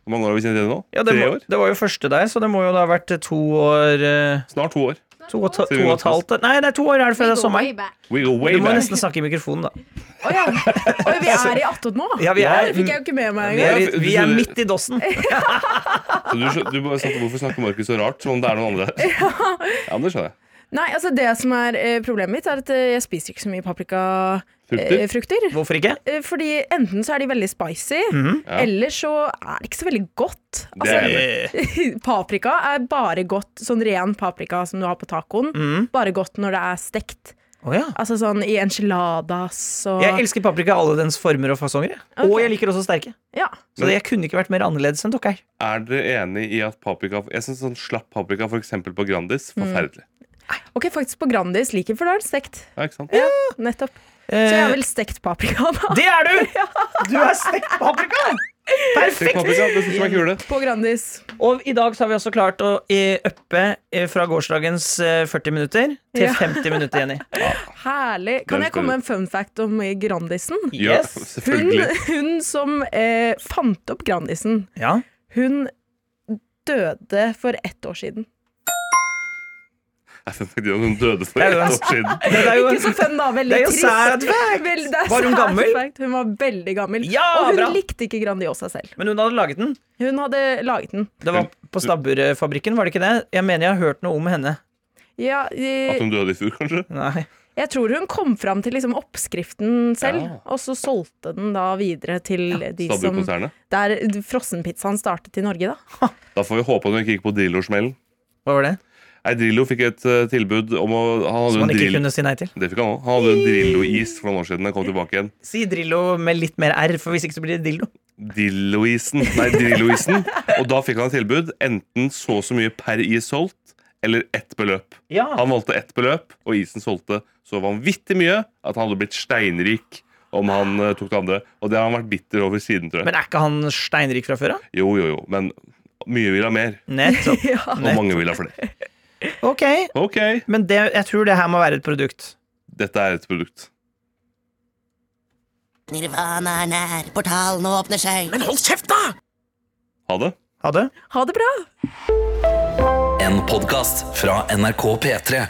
Hvor mange år har vi kjent Jenny nå? Ja, det, Tre må, år? det var jo første der, så det må jo da ha vært to år eh, Snart to år. To og, ta- to og et halvt Nei, det er to år er det før det er sommer. We go way Du må back. nesten snakke i mikrofonen, da. Å ja. Oi, vi er i attåt nå? Ja, vi Ja, er, det fikk jeg jo ikke med meg vi engang. er, vi er midt i dossen. Så du, skjø- du bare sa, Hvorfor snakker Markus så rart, som om det er noen andre her? Ja, men det skjønner jeg. Nei, altså Det som er eh, problemet mitt, er at eh, jeg spiser ikke så mye paprikafrukter. Frukter? Eh, frukter. Hvorfor ikke? Eh, Fordi enten så er de veldig spicy, Ja. eller så er det ikke så veldig godt. Det er Altså, i. paprika er bare godt, sånn ren paprika som du har på tacoen. Mm. Bare godt når det er stekt. Oh, ja. Altså sånn i enchiladas og Jeg elsker paprika i alle dens former og fasonger. Okay. Og jeg liker også sterke. Ja. Så jeg kunne ikke vært mer annerledes enn dere. Er dere enig i at paprika Jeg synes sånn slapp paprika, f.eks. på Grandis, forferdelig. Ok, faktisk på Grandis liker for da er det stekt. Ja, ikke sant? Ja, nettopp. Så jeg Eh, er vel stekt paprika, da. det er du! Du er stekt paprika! Perfekt! paprika, er. På Grandis. Og i dag så har vi også klart å eh, uppe eh, fra gårsdagens eh, 40 minutter til Ja. 50 minutter, Jenny. Herlig. Kan jeg komme med en fun fact om Grandisen? Ja, Yes. Hun, selvfølgelig. hun som eh, fant opp Grandisen, Ja. hun døde for ett år siden. Jeg følte faktisk at hun døde for en- år siden. Det er jo Ikke så fun, da. Veldig det er jo trist. sad fact. Vel, det er Var hun gammel? Fact. Hun var veldig gammel. Ja, og hun bra. likte ikke Grandiosa selv. Men hun hadde laget den. Hun hadde laget den. Det var på Stabburfabrikken, var det ikke det? Jeg mener jeg har hørt noe om henne. Ja, At eh, hun døde i fjor, kanskje? Nei. jeg tror hun kom fram til liksom oppskriften selv, Ja. og så solgte den da videre til de som Der frossenpizzaen startet i Norge, da. Da får vi håpe at hun ikke gikk på Drillo-smellen. Hva var det? Nei, Drillo fikk et uh, tilbud om å Som han ikke drill... kunne si nei til. Det fikk han også. Han hadde en Drillo-is for noen år siden. Den kom tilbake igjen. Si Drillo med litt mer R, for hvis ikke så blir det Dildo. Dillo-isen. Nei, Drillo-isen. Og da fikk han et tilbud. Enten så og så mye per is solgt, eller ett beløp. Ja. Han valgte ett beløp, og isen solgte så vanvittig mye at han hadde blitt steinrik om han uh, tok det andre. Og det har han vært bitter over siden, tror jeg. Men er ikke han steinrik fra før av? Jo, jo, jo. Men mye vil ha mer, Nettopp. Ja. og mange vil ha flere. Ok, okay. men det, jeg tror det her må være et produkt. dette er et produkt. Nirvana er nær, portalen åpner seg. Men hold kjeft, da! Ha det. Ha det. Ha det bra! En podkast fra NRK P3.